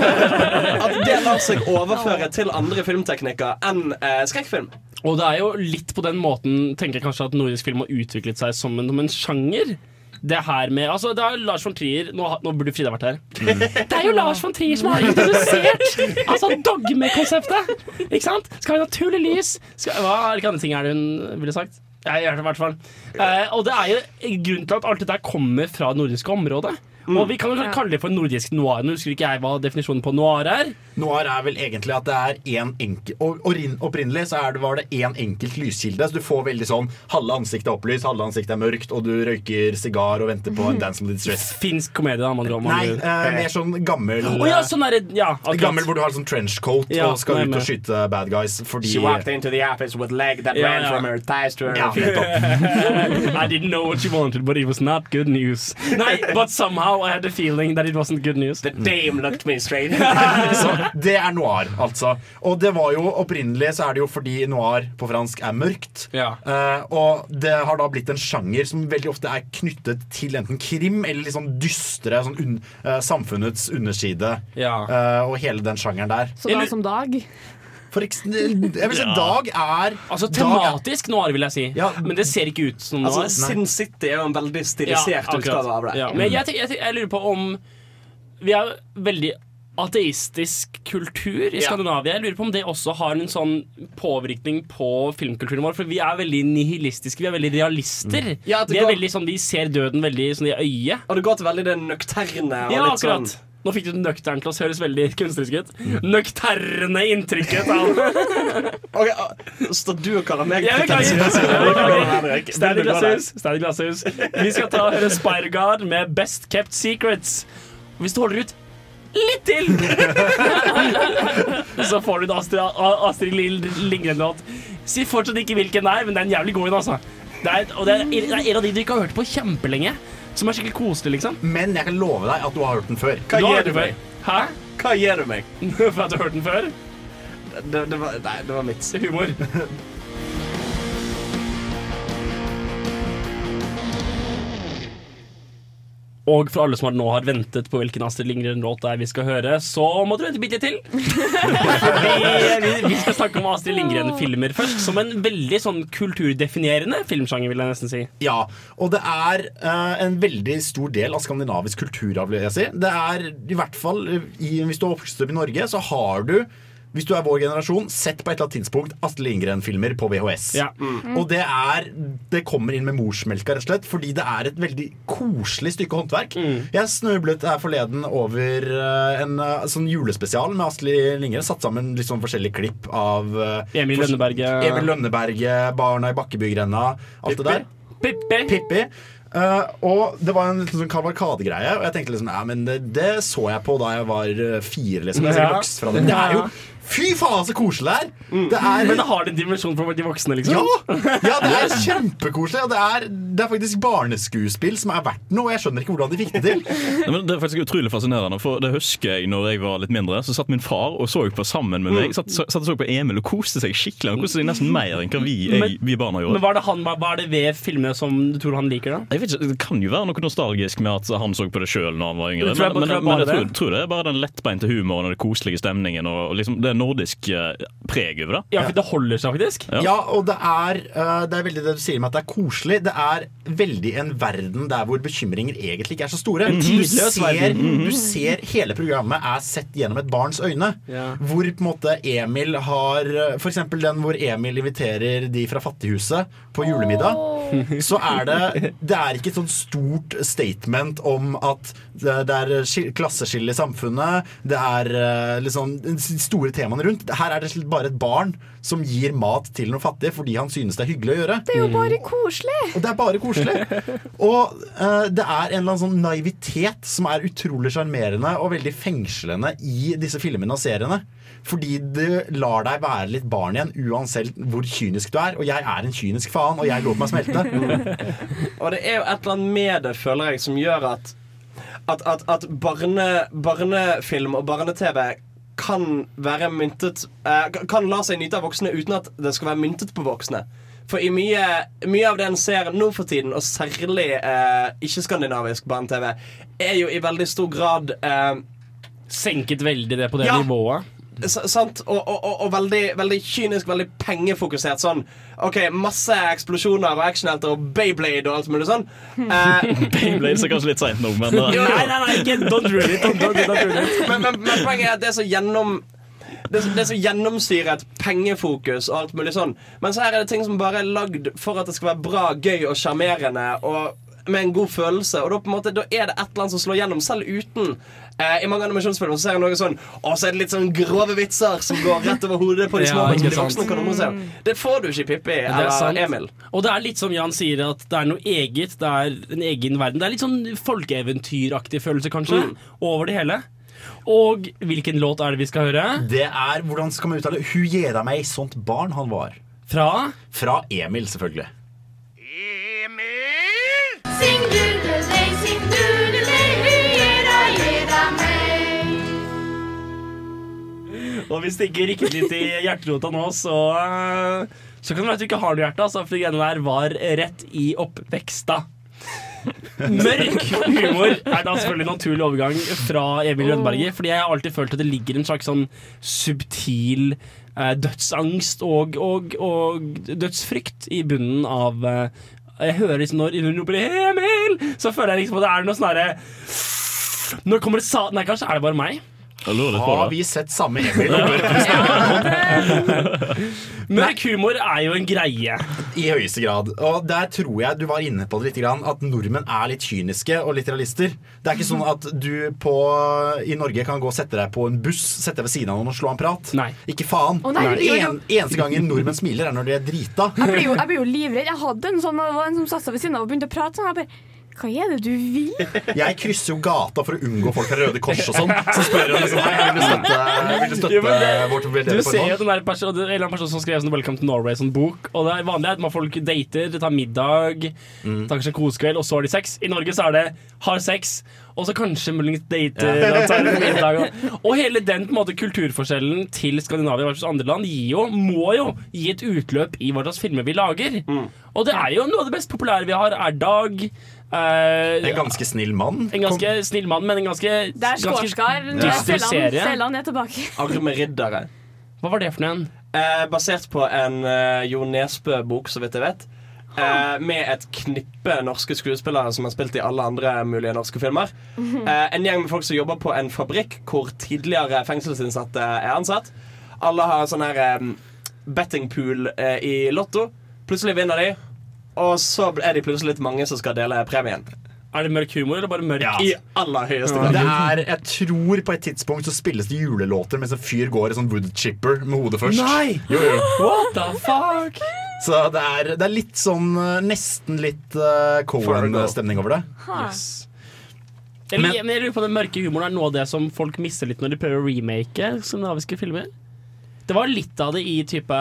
At det lar seg overføre til andre filmteknikker enn eh, skrekkfilm. Og det er jo litt på den måten tenker jeg kanskje at nordisk film har utviklet seg som en, som en sjanger. Det her med Altså, det er jo Lars von Trier Nå, nå burde Frida vært her. Det er jo Lars von Trier som har introdusert Altså dogmekonseptet! Ikke sant? Skal ha naturlig lys. Skal, hva hvilke andre ting er det hun ville sagt? Jeg gjør det i hvert fall. Eh, og det er jo grunnen til at alt dette kommer fra det nordiske området. Og vi kan jo kalle det for nordisk noir. Nå husker ikke jeg hva definisjonen på noir er. Noir er vel egentlig at det er en enkel og Opprinnelig så er det, var det én enkelt lyskilde. Så du får veldig sånn halve ansiktet er opplyst, halve ansiktet er mørkt, og du røyker sigar og venter på en Dance with Distress. Finsk komedie, da, Man drar, man Nei, eh, mer sånn gammel oh, ja, sånn er det, ja, akkurat. Gammel hvor du har sånn trenchcoat Ja, og skal ut og skyte bad guys fordi She walked into the office with leg that Ja, ran ja. from her thighs to her Ja, feet. I didn't know what she wanted, but it was not good news. Nei, but somehow I had a feeling that it wasn't good news. The dame looked me straight. Så det er noir, altså. Og det var jo opprinnelig så er det jo fordi noir på fransk er mørkt. Eh, og det har da blitt en sjanger som veldig ofte er knyttet til enten krim eller litt sånn dystre sånn un, uh, samfunnets underside. Ja. Uh, og hele den sjangeren der. Så da som dag. For jeg vil si Ja. Dag er Altså Dag er- tematisk noir, vil jeg si. Men det ser ikke ut som noir. Altså, Sin City er jo en veldig stilisert utgave av det. Ja. Men jeg, jeg, jeg lurer på om Vi har veldig ateistisk kultur i Skandinavia. Jeg lurer på om det også har en sånn påvirkning på filmkulturen vår. For vi er veldig nihilistiske, vi er veldig realister. Ja, vi, er går- veldig sånn, vi ser døden veldig sånn i øyet. Og det går til veldig det nøkterne. Og Ja, litt sånn akkurat. Nå fikk du nøktern til å høres veldig kunstnerisk ut. Nøkterne inntrykket av Ok, ah, Står du og kaller meg Jeg beklager. der? glasshus. Vi skal ta høre Spider-God med Best Kept Secrets. Hvis du holder ut litt til, så får du en Astrid, Astrid Lindgren-låt. Si fortsatt ikke hvilken det er, men det er en jævlig god en, altså. Det er, og det er, det er en av de du ikke har hørt på kjempelenge. Som er skikkelig koselig, liksom. Men jeg kan love deg at du har hørt den før. Hva gjør gir du meg? Hæ? Hva gir du meg? For at du har hørt den før? Det, det var, nei, det var mitt. Humor. Og for alle som nå har ventet på hvilken Astrid Lindgren-låt det er vi skal høre, så må du vente bitte litt til. vi, vi, skal snakke om Astrid Lindgren-filmer først, som en veldig sånn kulturdefinerende filmsjanger, vil jeg nesten si. Ja, og det er uh, en veldig stor del av skandinavisk kulturarv, vil jeg si. Det er i hvert fall eh, i, Hvis du har oppvokst opp i Norge, så har du hvis du er vår generasjon, sett på et eller annet tidspunkt Astrid Lindgren-filmer på VHS. Ja. Og det er Det kommer inn med morsmelka, rett og slett, fordi det er et veldig koselig stykke håndverk. Jeg snublet her forleden over eh, en eh, sånn julespesial med Astrid Lindgren. Satt sammen litt sånn forskjellige klipp av eh, Emil Lønneberget. Emil Lønneberget, Barna i Bakkebygrenda, alt det der. Pippi. Pippi. Uh, og det var en liten sånn kavalkadegreie, og jeg tenkte liksom Ja, men det, det så jeg på da jeg var fire, liksom. Jeg Ja. vokst fra det. Men det er jo Fy faen, så koselig det er! Det er Men det har en dimensjon for de voksne, liksom. ja! ja, det er kjempekoselig. Og det er, det er faktisk barneskuespill som er verdt noe. Og jeg skjønner ikke hvordan de fikk det til. Ja, men det er faktisk utrolig fascinerende, for det husker jeg når jeg var litt mindre. Så satt min far og så på sammen med meg. Satt, satt og så på Emil og koste seg skikkelig. Han koste seg nesten mer enn hva vi, jeg, vi barna gjorde. Men hva er, det han, hva er det ved filmene som du tror han liker, da? Jeg vet ikke, Det kan jo være noe nostalgisk med at han så på det sjøl når han var yngre. Jeg- Men, men, jeg tror, det? tror det er bare den lettbeinte humoren og den koselige stemningen og, og liksom det nordiske nordisk preg over det. Ja, for det holder seg faktisk. Ja, og det er, eh, det er veldig det du sier med at det er koselig. Det er veldig en verden der hvor bekymringer egentlig ikke er så store. En Du ser, du ser hele programmet er sett gjennom et barns øyne. Ja. Hvor på en måte Emil har For eksempel den hvor Emil inviterer de fra Fattighuset på julemiddag. Så er det Det er ikke et sånt stort statement om at det, det er ski- klasseskille i samfunnet. Det er eh, liksom store store temaene rundt. Her er det bare et barn som gir mat til noen fattige fordi han synes det er hyggelig å gjøre. Det er jo bare koselig! Og det er bare koselig. Og uh, det er en eller annen sånn naivitet som er utrolig sjarmerende og veldig fengslende i disse filmene og seriene. Fordi det lar deg være litt barn igjen, uansett hvor kynisk du er. Og jeg er en kynisk faen, og jeg lot meg smelte. Og det er jo et eller annet med det, føler jeg, som gjør at at, at, at barne, barnefilm og barne-TV kan være myntet eh, Kan la seg nyte av voksne uten at det skal være myntet på voksne. For i mye, mye av det en ser nå for tiden, og særlig eh, ikke-skandinavisk barne-TV, er jo i veldig stor grad eh, Senket veldig det på det Ja. nivået. Sant? Og, og, og, og veldig, veldig kynisk, veldig pengefokusert. Sånn OK, masse eksplosjoner og actionhelter og Bayblade og alt mulig sånn. Eh, Beyblade er kanskje litt seint nå, men uh, Jo. Nei, nei, nei, ikke don't ruin it. Don't, don't, don't it. men, men, men poenget er at det er så gjennom det så- det som gjennomsyrer et pengefokus og alt mulig sånn. Men så her er det ting som bare er lagd for at det skal være bra, gøy og sjarmerende. Og med en god følelse. Og da, på en måte, da er det et eller annet som slår gjennom, selv uten I mange animasjonsfilmer så ser jeg noe sånn Og så er det litt sånn grove vitser som går rett over hodet på de små. Ja, de voksne kan undersøke. Det får du ikke i Pippi er eller sant. Emil. Og det er litt som Jan sier, at det er noe eget. Det er en egen verden. Det er litt sånn folkeeventyraktig følelse, kanskje, Mm. over det hele. Og hvilken låt er det vi skal høre? Det er hvordan skal man uttale Hu gjera meg sånt barn han var. Fra? Fra Emil, selvfølgelig. Sing Og hvis det ikke rikket litt i hjerterota nå, så eh, Så kan det være at du ikke har noe hjerte, altså, for det greiene der var rett i oppveksta. Mørk humor er da selvfølgelig naturlig overgang fra Emil Rønneberget. Fordi jeg har alltid følt at det ligger en slags sånn subtil eh, dødsangst og, og, og dødsfrykt i bunnen av eh, Jeg hører liksom når hun roper 'Emil', så føler jeg liksom at det er noe sånn herre Når kommer det sa... Nei, kanskje er det bare meg? Har vi sett samme Emil? Mørk humor er jo en greie. I høyeste grad. Og der tror jeg du var inne på det litt, at nordmenn er litt kyniske og litt realister. Det er ikke sånn at du på, i Norge kan gå og sette deg på en buss, sette deg ved siden av noen og slå en prat. Ikke faen. Oh, nei, en, eneste gangen nordmenn smiler, er når de er drita. Jeg blir jo, jeg blir jo livredd. Jeg hadde en sånn en som satt seg ved siden av og begynte å prate sånn. Jeg bare Hva er det du vil? Jeg krysser jo gata for å unngå folk fra Røde Kors og sånn. Så spør jeg liksom jeg vil støtte, vil støtte Jo, men det- vårt Du ser jo den der person, en eller annen person som skrev sånn 'Welcome to Norway' sånn bok. Og det er vanlig at man folk dater, tar middag, Mm. tar kanskje en kosekveld, og så har de sex. I Norge så er det har sex, og så kanskje muligens dater, Ja. og middag. Og, og hele den på en måte kulturforskjellen til Skandinavia versus andre land gir jo, må jo gi et utløp i hva slags filmer vi lager. Og det er jo noe av det mest populære vi har, er Dag. Eh, En ganske snill mann. en ganske snill mann, men en ganske, Det er Skårskar. dyster Selland er tilbake. Arme riddere. Hva var det for noe? Uh, basert på en uh, Jo Nesbø-bok, så vidt jeg vet. Uh, med et knippe norske skuespillere som har spilt i alle andre mulige norske filmer. Eh, en gjeng med folk som jobber på en fabrikk hvor tidligere fengselsinnsatte er ansatt. Alle har sånn her eh, bettingpool eh, i Lotto. Plutselig vinner de, og så er de plutselig litt mange som skal dele premien. Er det mørk humor, eller bare mørk? I aller høyeste Det er, jeg tror på et tidspunkt så spilles det julelåter mens en fyr går i sånn woodchipper med hodet først. Nei! Jo, jo. What the fuck? Så det er, det er litt sånn eh, Nesten litt uh, Cohen-stemning over det. Yes. Men- men jeg lurer på Den mørke humoren er noe av det som folk mister litt når de prøver å remake skandinaviske filmer. Det var litt av det i type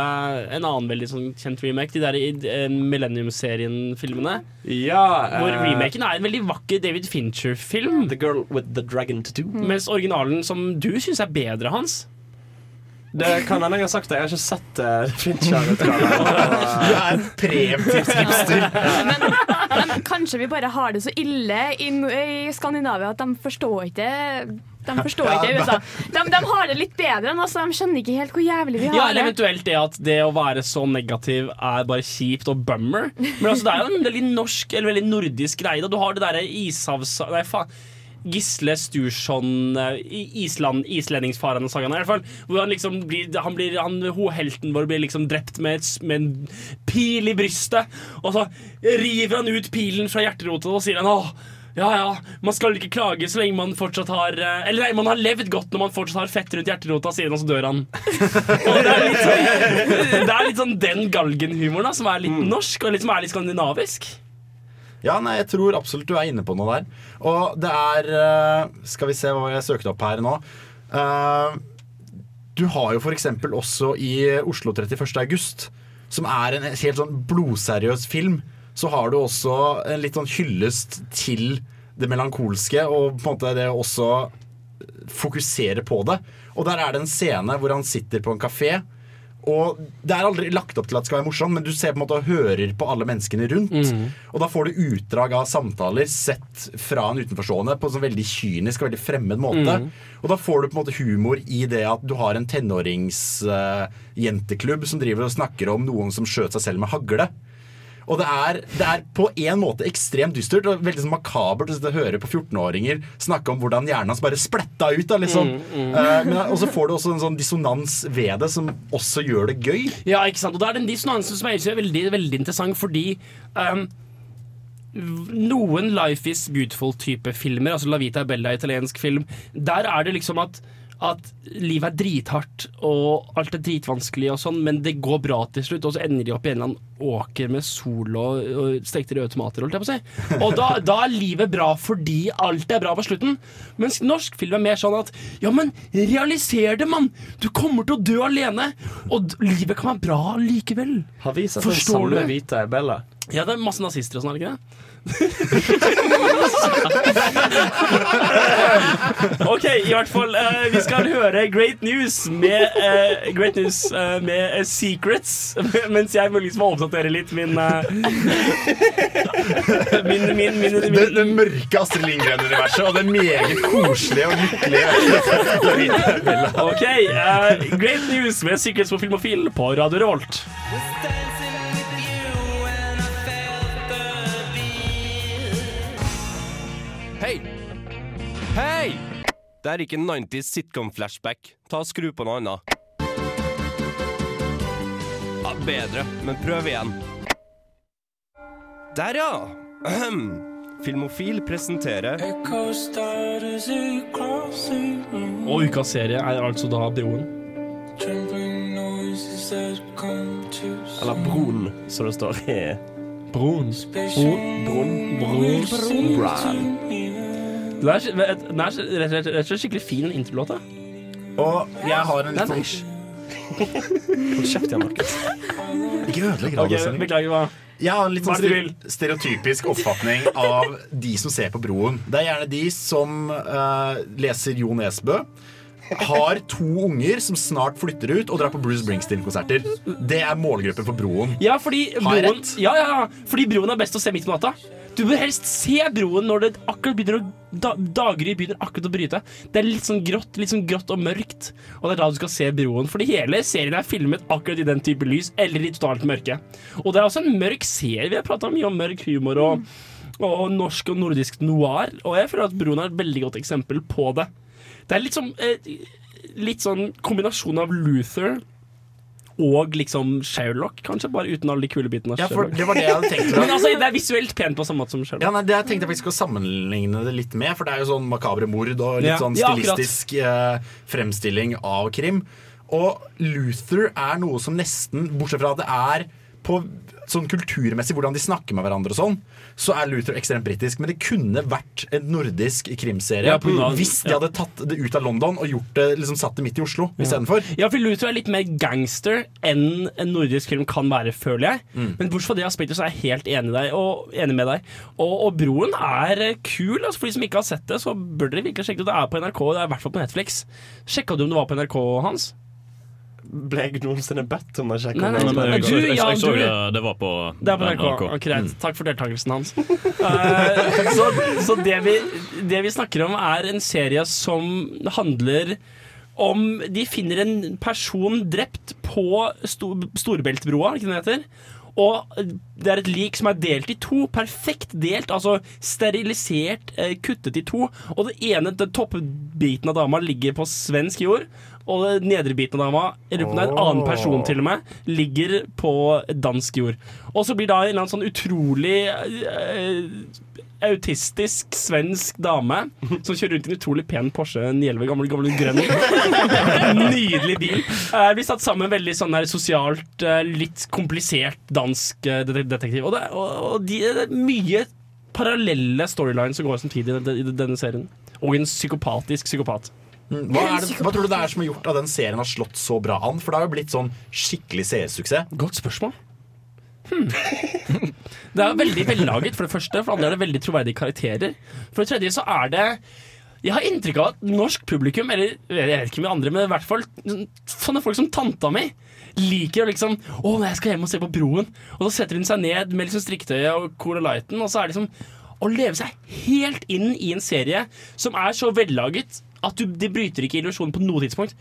en annen veldig sånn kjent remake. De der i eh, Millennium-serien-filmene. Ja, Hvor eh, remaken er en veldig vakker David Fincher-film. The Girl with the Dragon Tattoo. Mens originalen som du syns er bedre, Hans. Det kan hende jeg har sagt det. Jeg har ikke sett uh, Fincher-utgaven. Du er preemptivt hipster. Men kanskje vi bare har det så ille i, i Skandinavia at de forstår ikke de forstår Ja, ikke USA. De, de har det litt bedre enn oss, de skjønner ikke helt hvor jævlig vi har Ja, eller det. eventuelt det at det å være så negativ er bare kjipt og bummer. Men altså, det er jo en veldig norsk eller veldig nordisk greie. Da. Du har det derre ishavs... Nei, faen. Gisle Stursson, eh, i- Island, islendingsfarende sagaen i hvert fall. Hvor han liksom blir, han blir han, ho- Helten vår blir liksom drept med, et, med en pil i brystet. Og så river han ut pilen fra hjerterotet og sier han åh ja, ja, man skal ikke klage så lenge man fortsatt har eh, Eller nei, man har levd godt når man fortsatt har fett rundt hjerterota, sier han, og så dør han. Det, er litt sånn, det er litt sånn den galgenhumoren da, som er litt norsk, og litt, som er litt skandinavisk. Ja, nei, jeg tror absolutt du er inne på noe der. Og det er eh, Skal vi se hva jeg søkte opp her nå. Eh, du har jo f.eks. også i Oslo 31. august, som er en helt sånn blodseriøs film, så har du også en litt sånn hyllest til det melankolske og på en måte det også fokusere på det. Og der er det en scene hvor han sitter på en kafé. Og Det er aldri lagt opp til at det skal være morsomt, men du ser på en måte og hører på alle menneskene rundt. Mm. Og da får du utdrag av samtaler sett fra en utenforstående på en sånn veldig kynisk og veldig fremmed måte. Mm. Og da får du på en måte humor i det at du har en tenåringsjenteklubb som driver og snakker om noen som skjøt seg selv med hagle. Og det er, det er på en måte ekstremt dystert og veldig sånn makabert å høre på 14-åringer snakke om hvordan hjernen hans bare spletta ut. Da, liksom. Mm, mm. Eh, men, og så får du også en sånn dissonans ved det som også gjør det gøy. Ja, ikke sant? Og det er den dissonansen som jeg synes er veldig, veldig interessant, fordi um, noen Life is Beautiful-type filmer, altså La Vita Bella, italiensk film, der er det liksom at at livet er drithardt og alt er dritvanskelig, og sånn men det går bra til slutt. Og så ender de opp i en eller annen åker med sol og, og stekte røde tomater. Holdt jeg på å si. Og da, da er livet bra fordi alt er bra på slutten. Mens norsk film er mer sånn at ja, men realiser det, mann! Du kommer til å dø alene! Og livet kan være bra likevel. Har vi sett den samme du? Vita Bella? Ja, det er masse nazister og sånn, er det ikke det? OK, i hvert fall. eh, vi skal høre Great News med, eh, Great News, eh, med eh, Secrets. Mens jeg muligens må oppdatere litt min eh, Min, min, min, min, Det, det mørke Astrid Lindgren-universet og det meget koselige og lykkelige. OK. eh, great News med Secrets på Filmofil på Radio Revolt. Hei! Hei! Det er ikke 90s sitcom-flashback. Ta og Skru på noe annet. Ja, bedre, men prøv igjen. Der, ja! Ahem. Filmofil presenterer Og ukas serie er altså da Broen. Eller Broen, som det står i Broen. Broen. Broen. Broen. Den er, den er rett og slett- rett og slett skikkelig fin, introlåt. Og jeg har en litt sånn Hold kjeft igjen, Markus. Ikke ødelegg radiosendingen. Beklager, hva? Jeg har en litt sånn er stereotypisk oppfatning av de som ser på Broen. Det er gjerne de som uh, leser Jo Nesbø. Har to unger som snart flytter ut og drar på Bruce Springsteen-konserter. Det er målgruppen for Broen. Ja, fordi broen, ja, ja, ja, fordi broen er best å se midt på natta. Du bør helst se broen når det akkurat begynner å da, daggry begynner akkurat å bryte. Det er litt sånn grått litt sånn grått og mørkt. Og det er da du skal se broen. Fordi hele serien er filmet akkurat i den type lys, eller i totalt mørke. Og det er også en mørk serie. Vi har prata mye om mørk humor og, og norsk og nordisk noir. Og jeg føler at broen er et veldig godt eksempel på det. Det er litt sånn, litt sånn kombinasjon av Luther og liksom Sherlock, kanskje, bare uten alle de kule bitene. Ja, for det var det jeg hadde tenkt. Men altså, det er visuelt pent på samme måte som Sherlock. Ja, nei, det jeg tenkte jeg faktisk å sammenligne det litt med, for det er jo sånn makabre mord og litt Ja. sånn Ja, stilistisk eh, fremstilling av krim. Og Luther er noe som nesten, bortsett fra at det er på sånn kulturmessig hvordan de snakker med hverandre og sånn, så er Luther ekstremt britisk. Men det kunne vært en nordisk krimserie Ja, av- hvis de ja. hadde tatt det ut av London og gjort det, liksom satt det midt i Oslo istedenfor. Ja, for Luther er litt mer gangster enn en nordisk krim kan være, føler jeg. Mm. Men bortsett fra det aspektet så er jeg helt enig, deg, og, enig med deg. Og, og Broen er eh, kul. Altså, for de som ikke har sett det, så bør dere virkelig sjekke det. Det er på NRK, det er i hvert fall på Netflix. Sjekka du om det var på NRK, Hans? Ble jeg noensinne bedt om å sjekke Nei, nei, nei, nei, du, jeg, jeg, ja, jeg så det, det var på Det er på NRK. Greit. Takk for deltakelsen hans. uh, så så det, vi, det vi snakker om, er en serie som handler om De finner en person drept på Sto- Storbeltbroa, er det ikke det den heter? Og det er et lik som er delt i to. Perfekt delt, altså sterilisert, eh, kuttet i to. Og det ene, den toppbiten av dama ligger på svensk jord. Og den nedre biten av dama, en annen person til og med, ligger på dansk jord. Og så blir da en eller annen sånn utrolig uh, autistisk svensk dame som kjører rundt i en utrolig pen Porsche 911, gammel, gammel grønn. Nydelig bil. Uh, blir satt sammen veldig sånn der sosialt, uh, litt komplisert dansk uh, detektiv. Og det, og, og de, det er mye parallelle storylines som går samtidig i denne serien. Og en psykopatisk psykopat. Mm, Hva, er det, hva tror du det er som har gjort at den serien har slått så bra an? For det har jo blitt sånn skikkelig seersuksess. Godt spørsmål. Det er veldig vellaget, for det første. For det andre er det veldig troverdige karakterer. For det tredje så er det Jeg har inntrykk av at norsk publikum, eller jeg vet ikke med andre, men i hvert fall sånne folk som tanta mi, liker å liksom Å, jeg skal hjem og se på Broen. Og så setter hun seg ned med liksom strikketøyet og Cola Lighten, og så er det liksom å leve seg helt inn i en serie som er så vellaget at du, det bryter ikke illusjonen på noe tidspunkt.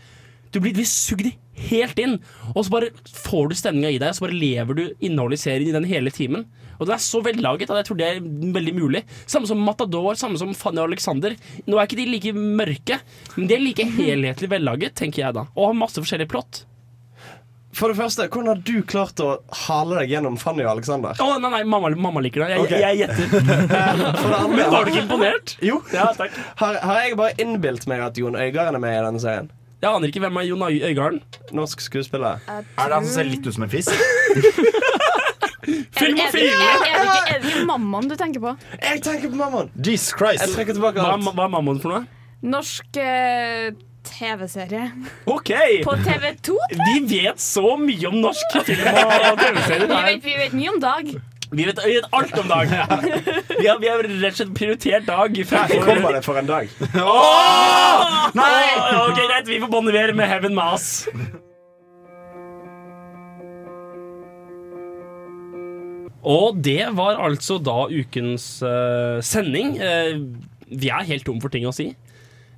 Du blir, blir sugd helt inn, og så bare får du stemninga i deg, og så bare lever du innholdet i serien i den hele timen. Og den er så vellaget at jeg tror det er veldig mulig. Samme som Matador, samme som Fanny og Alexander. Nå er ikke de like mørke, men de er like helhetlig vellaget, tenker jeg da. Og har masse forskjellig plott. For det første, Hvordan har du klart å hale deg gjennom Fanny og Alexander? Å, nei, nei, mamma, mamma liker det. Jeg, okay. jeg gjetter. Det andre- Men var du ikke imponert? Jo. Ja, takk. Har, har jeg bare innbilt meg at Jon Øigarden er med i denne serien? Jeg aner ikke hvem er Jon Øigarden. Norsk skuespiller. Er det han som ser litt ut som en fisk? Er, er, er, er, det ikke- er det ikke mammaen du tenker på? Jeg tenker på mammaen! Jesus Christ. Jeg trekker tilbake Hva, hva er mammaen for noe? Norsk eh, TV-serie. OK! På TV2? Vi vet så mye om norsk film og TV-serier. Vi vet, vi vet mye om Dag. Vi vet, vi vet alt om Dag. Vi har, vi har rett og slett prioritert Dag. Her kommer det for en dag. Nei! Ok, Greit, vi får bonivere med Heaven Mass. Og det var altså da ukens eh, sending. Eh, vi er helt tom for ting å si.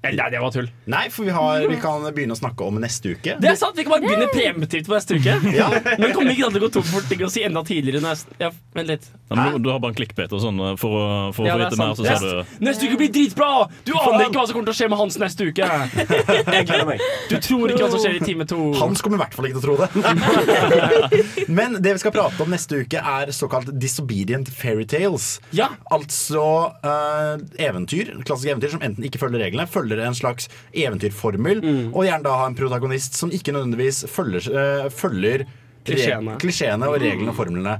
Eller, nei, det var tull. Nei, for vi, har, vi kan begynne å snakke om neste uke. Det er sant, Vi kan bare begynne preemptivt på neste uke. Ja. Men kommer ikke til å gå tom for ting å si enda tidligere? Neste, ja, vent litt. Ja, men du, du har bare en clickbait og sånn for å, for å Ja, få vite mer, så ser Neste- du Neste uke blir dritbra! Du aner ikke hva som kommer til å skje med Hans neste uke. Jeg gleder meg. Du tror ikke hva som skjer i time to. Hans kommer i hvert fall ikke til å tro det. Men det vi skal prate om neste uke, er såkalt disobedient fairytales. Ja. Altså uh, eventyr, klassiske eventyr som enten ikke følger reglene, følger en slags eventyrformel, Mm. og gjerne da ha en protagonist som ikke nødvendigvis følger, uh, følger Klisjeene. klisjeene og reglene og formlene.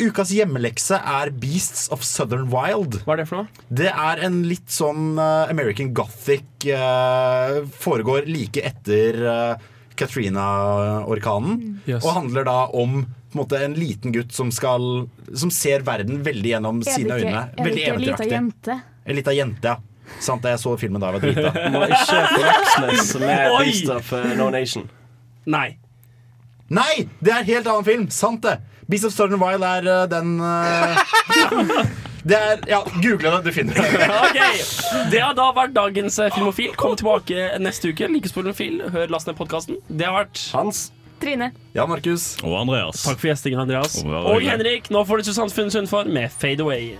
Ukas hjemmelekse er Beasts of Southern Wild. Hva er det for noe? Det er en litt sånn uh, American Gothic uh, Foregår like etter uh, Katrina-orkanen. Yes. Og handler da om på en, måte, en liten gutt som skal Som ser verden veldig gjennom sine øyne. Veldig ikke ei lita eventyraktig. jente? En lita jente, ja. Sant det, jeg så filmen da jeg var drita. Må ikke forveksles med Oi! Beast of eh, No Nation. Nei. Nei! Det er en helt annen film! Sant det! Beast of Sturgeon Wild er eh, den eh, Det er Ja, google det, du finner det. Ok, Det har da vært dagens eh, Filmofil. Kom tilbake neste uke. Like spor film Hør, last ned podkasten. Det har vært Hans. Trine. Ja, Markus. Og Andreas. Takk for gjestingen, Andreas. Og Og. Henrik. Nå får du Susanne Funn Sundfor med Fade Away.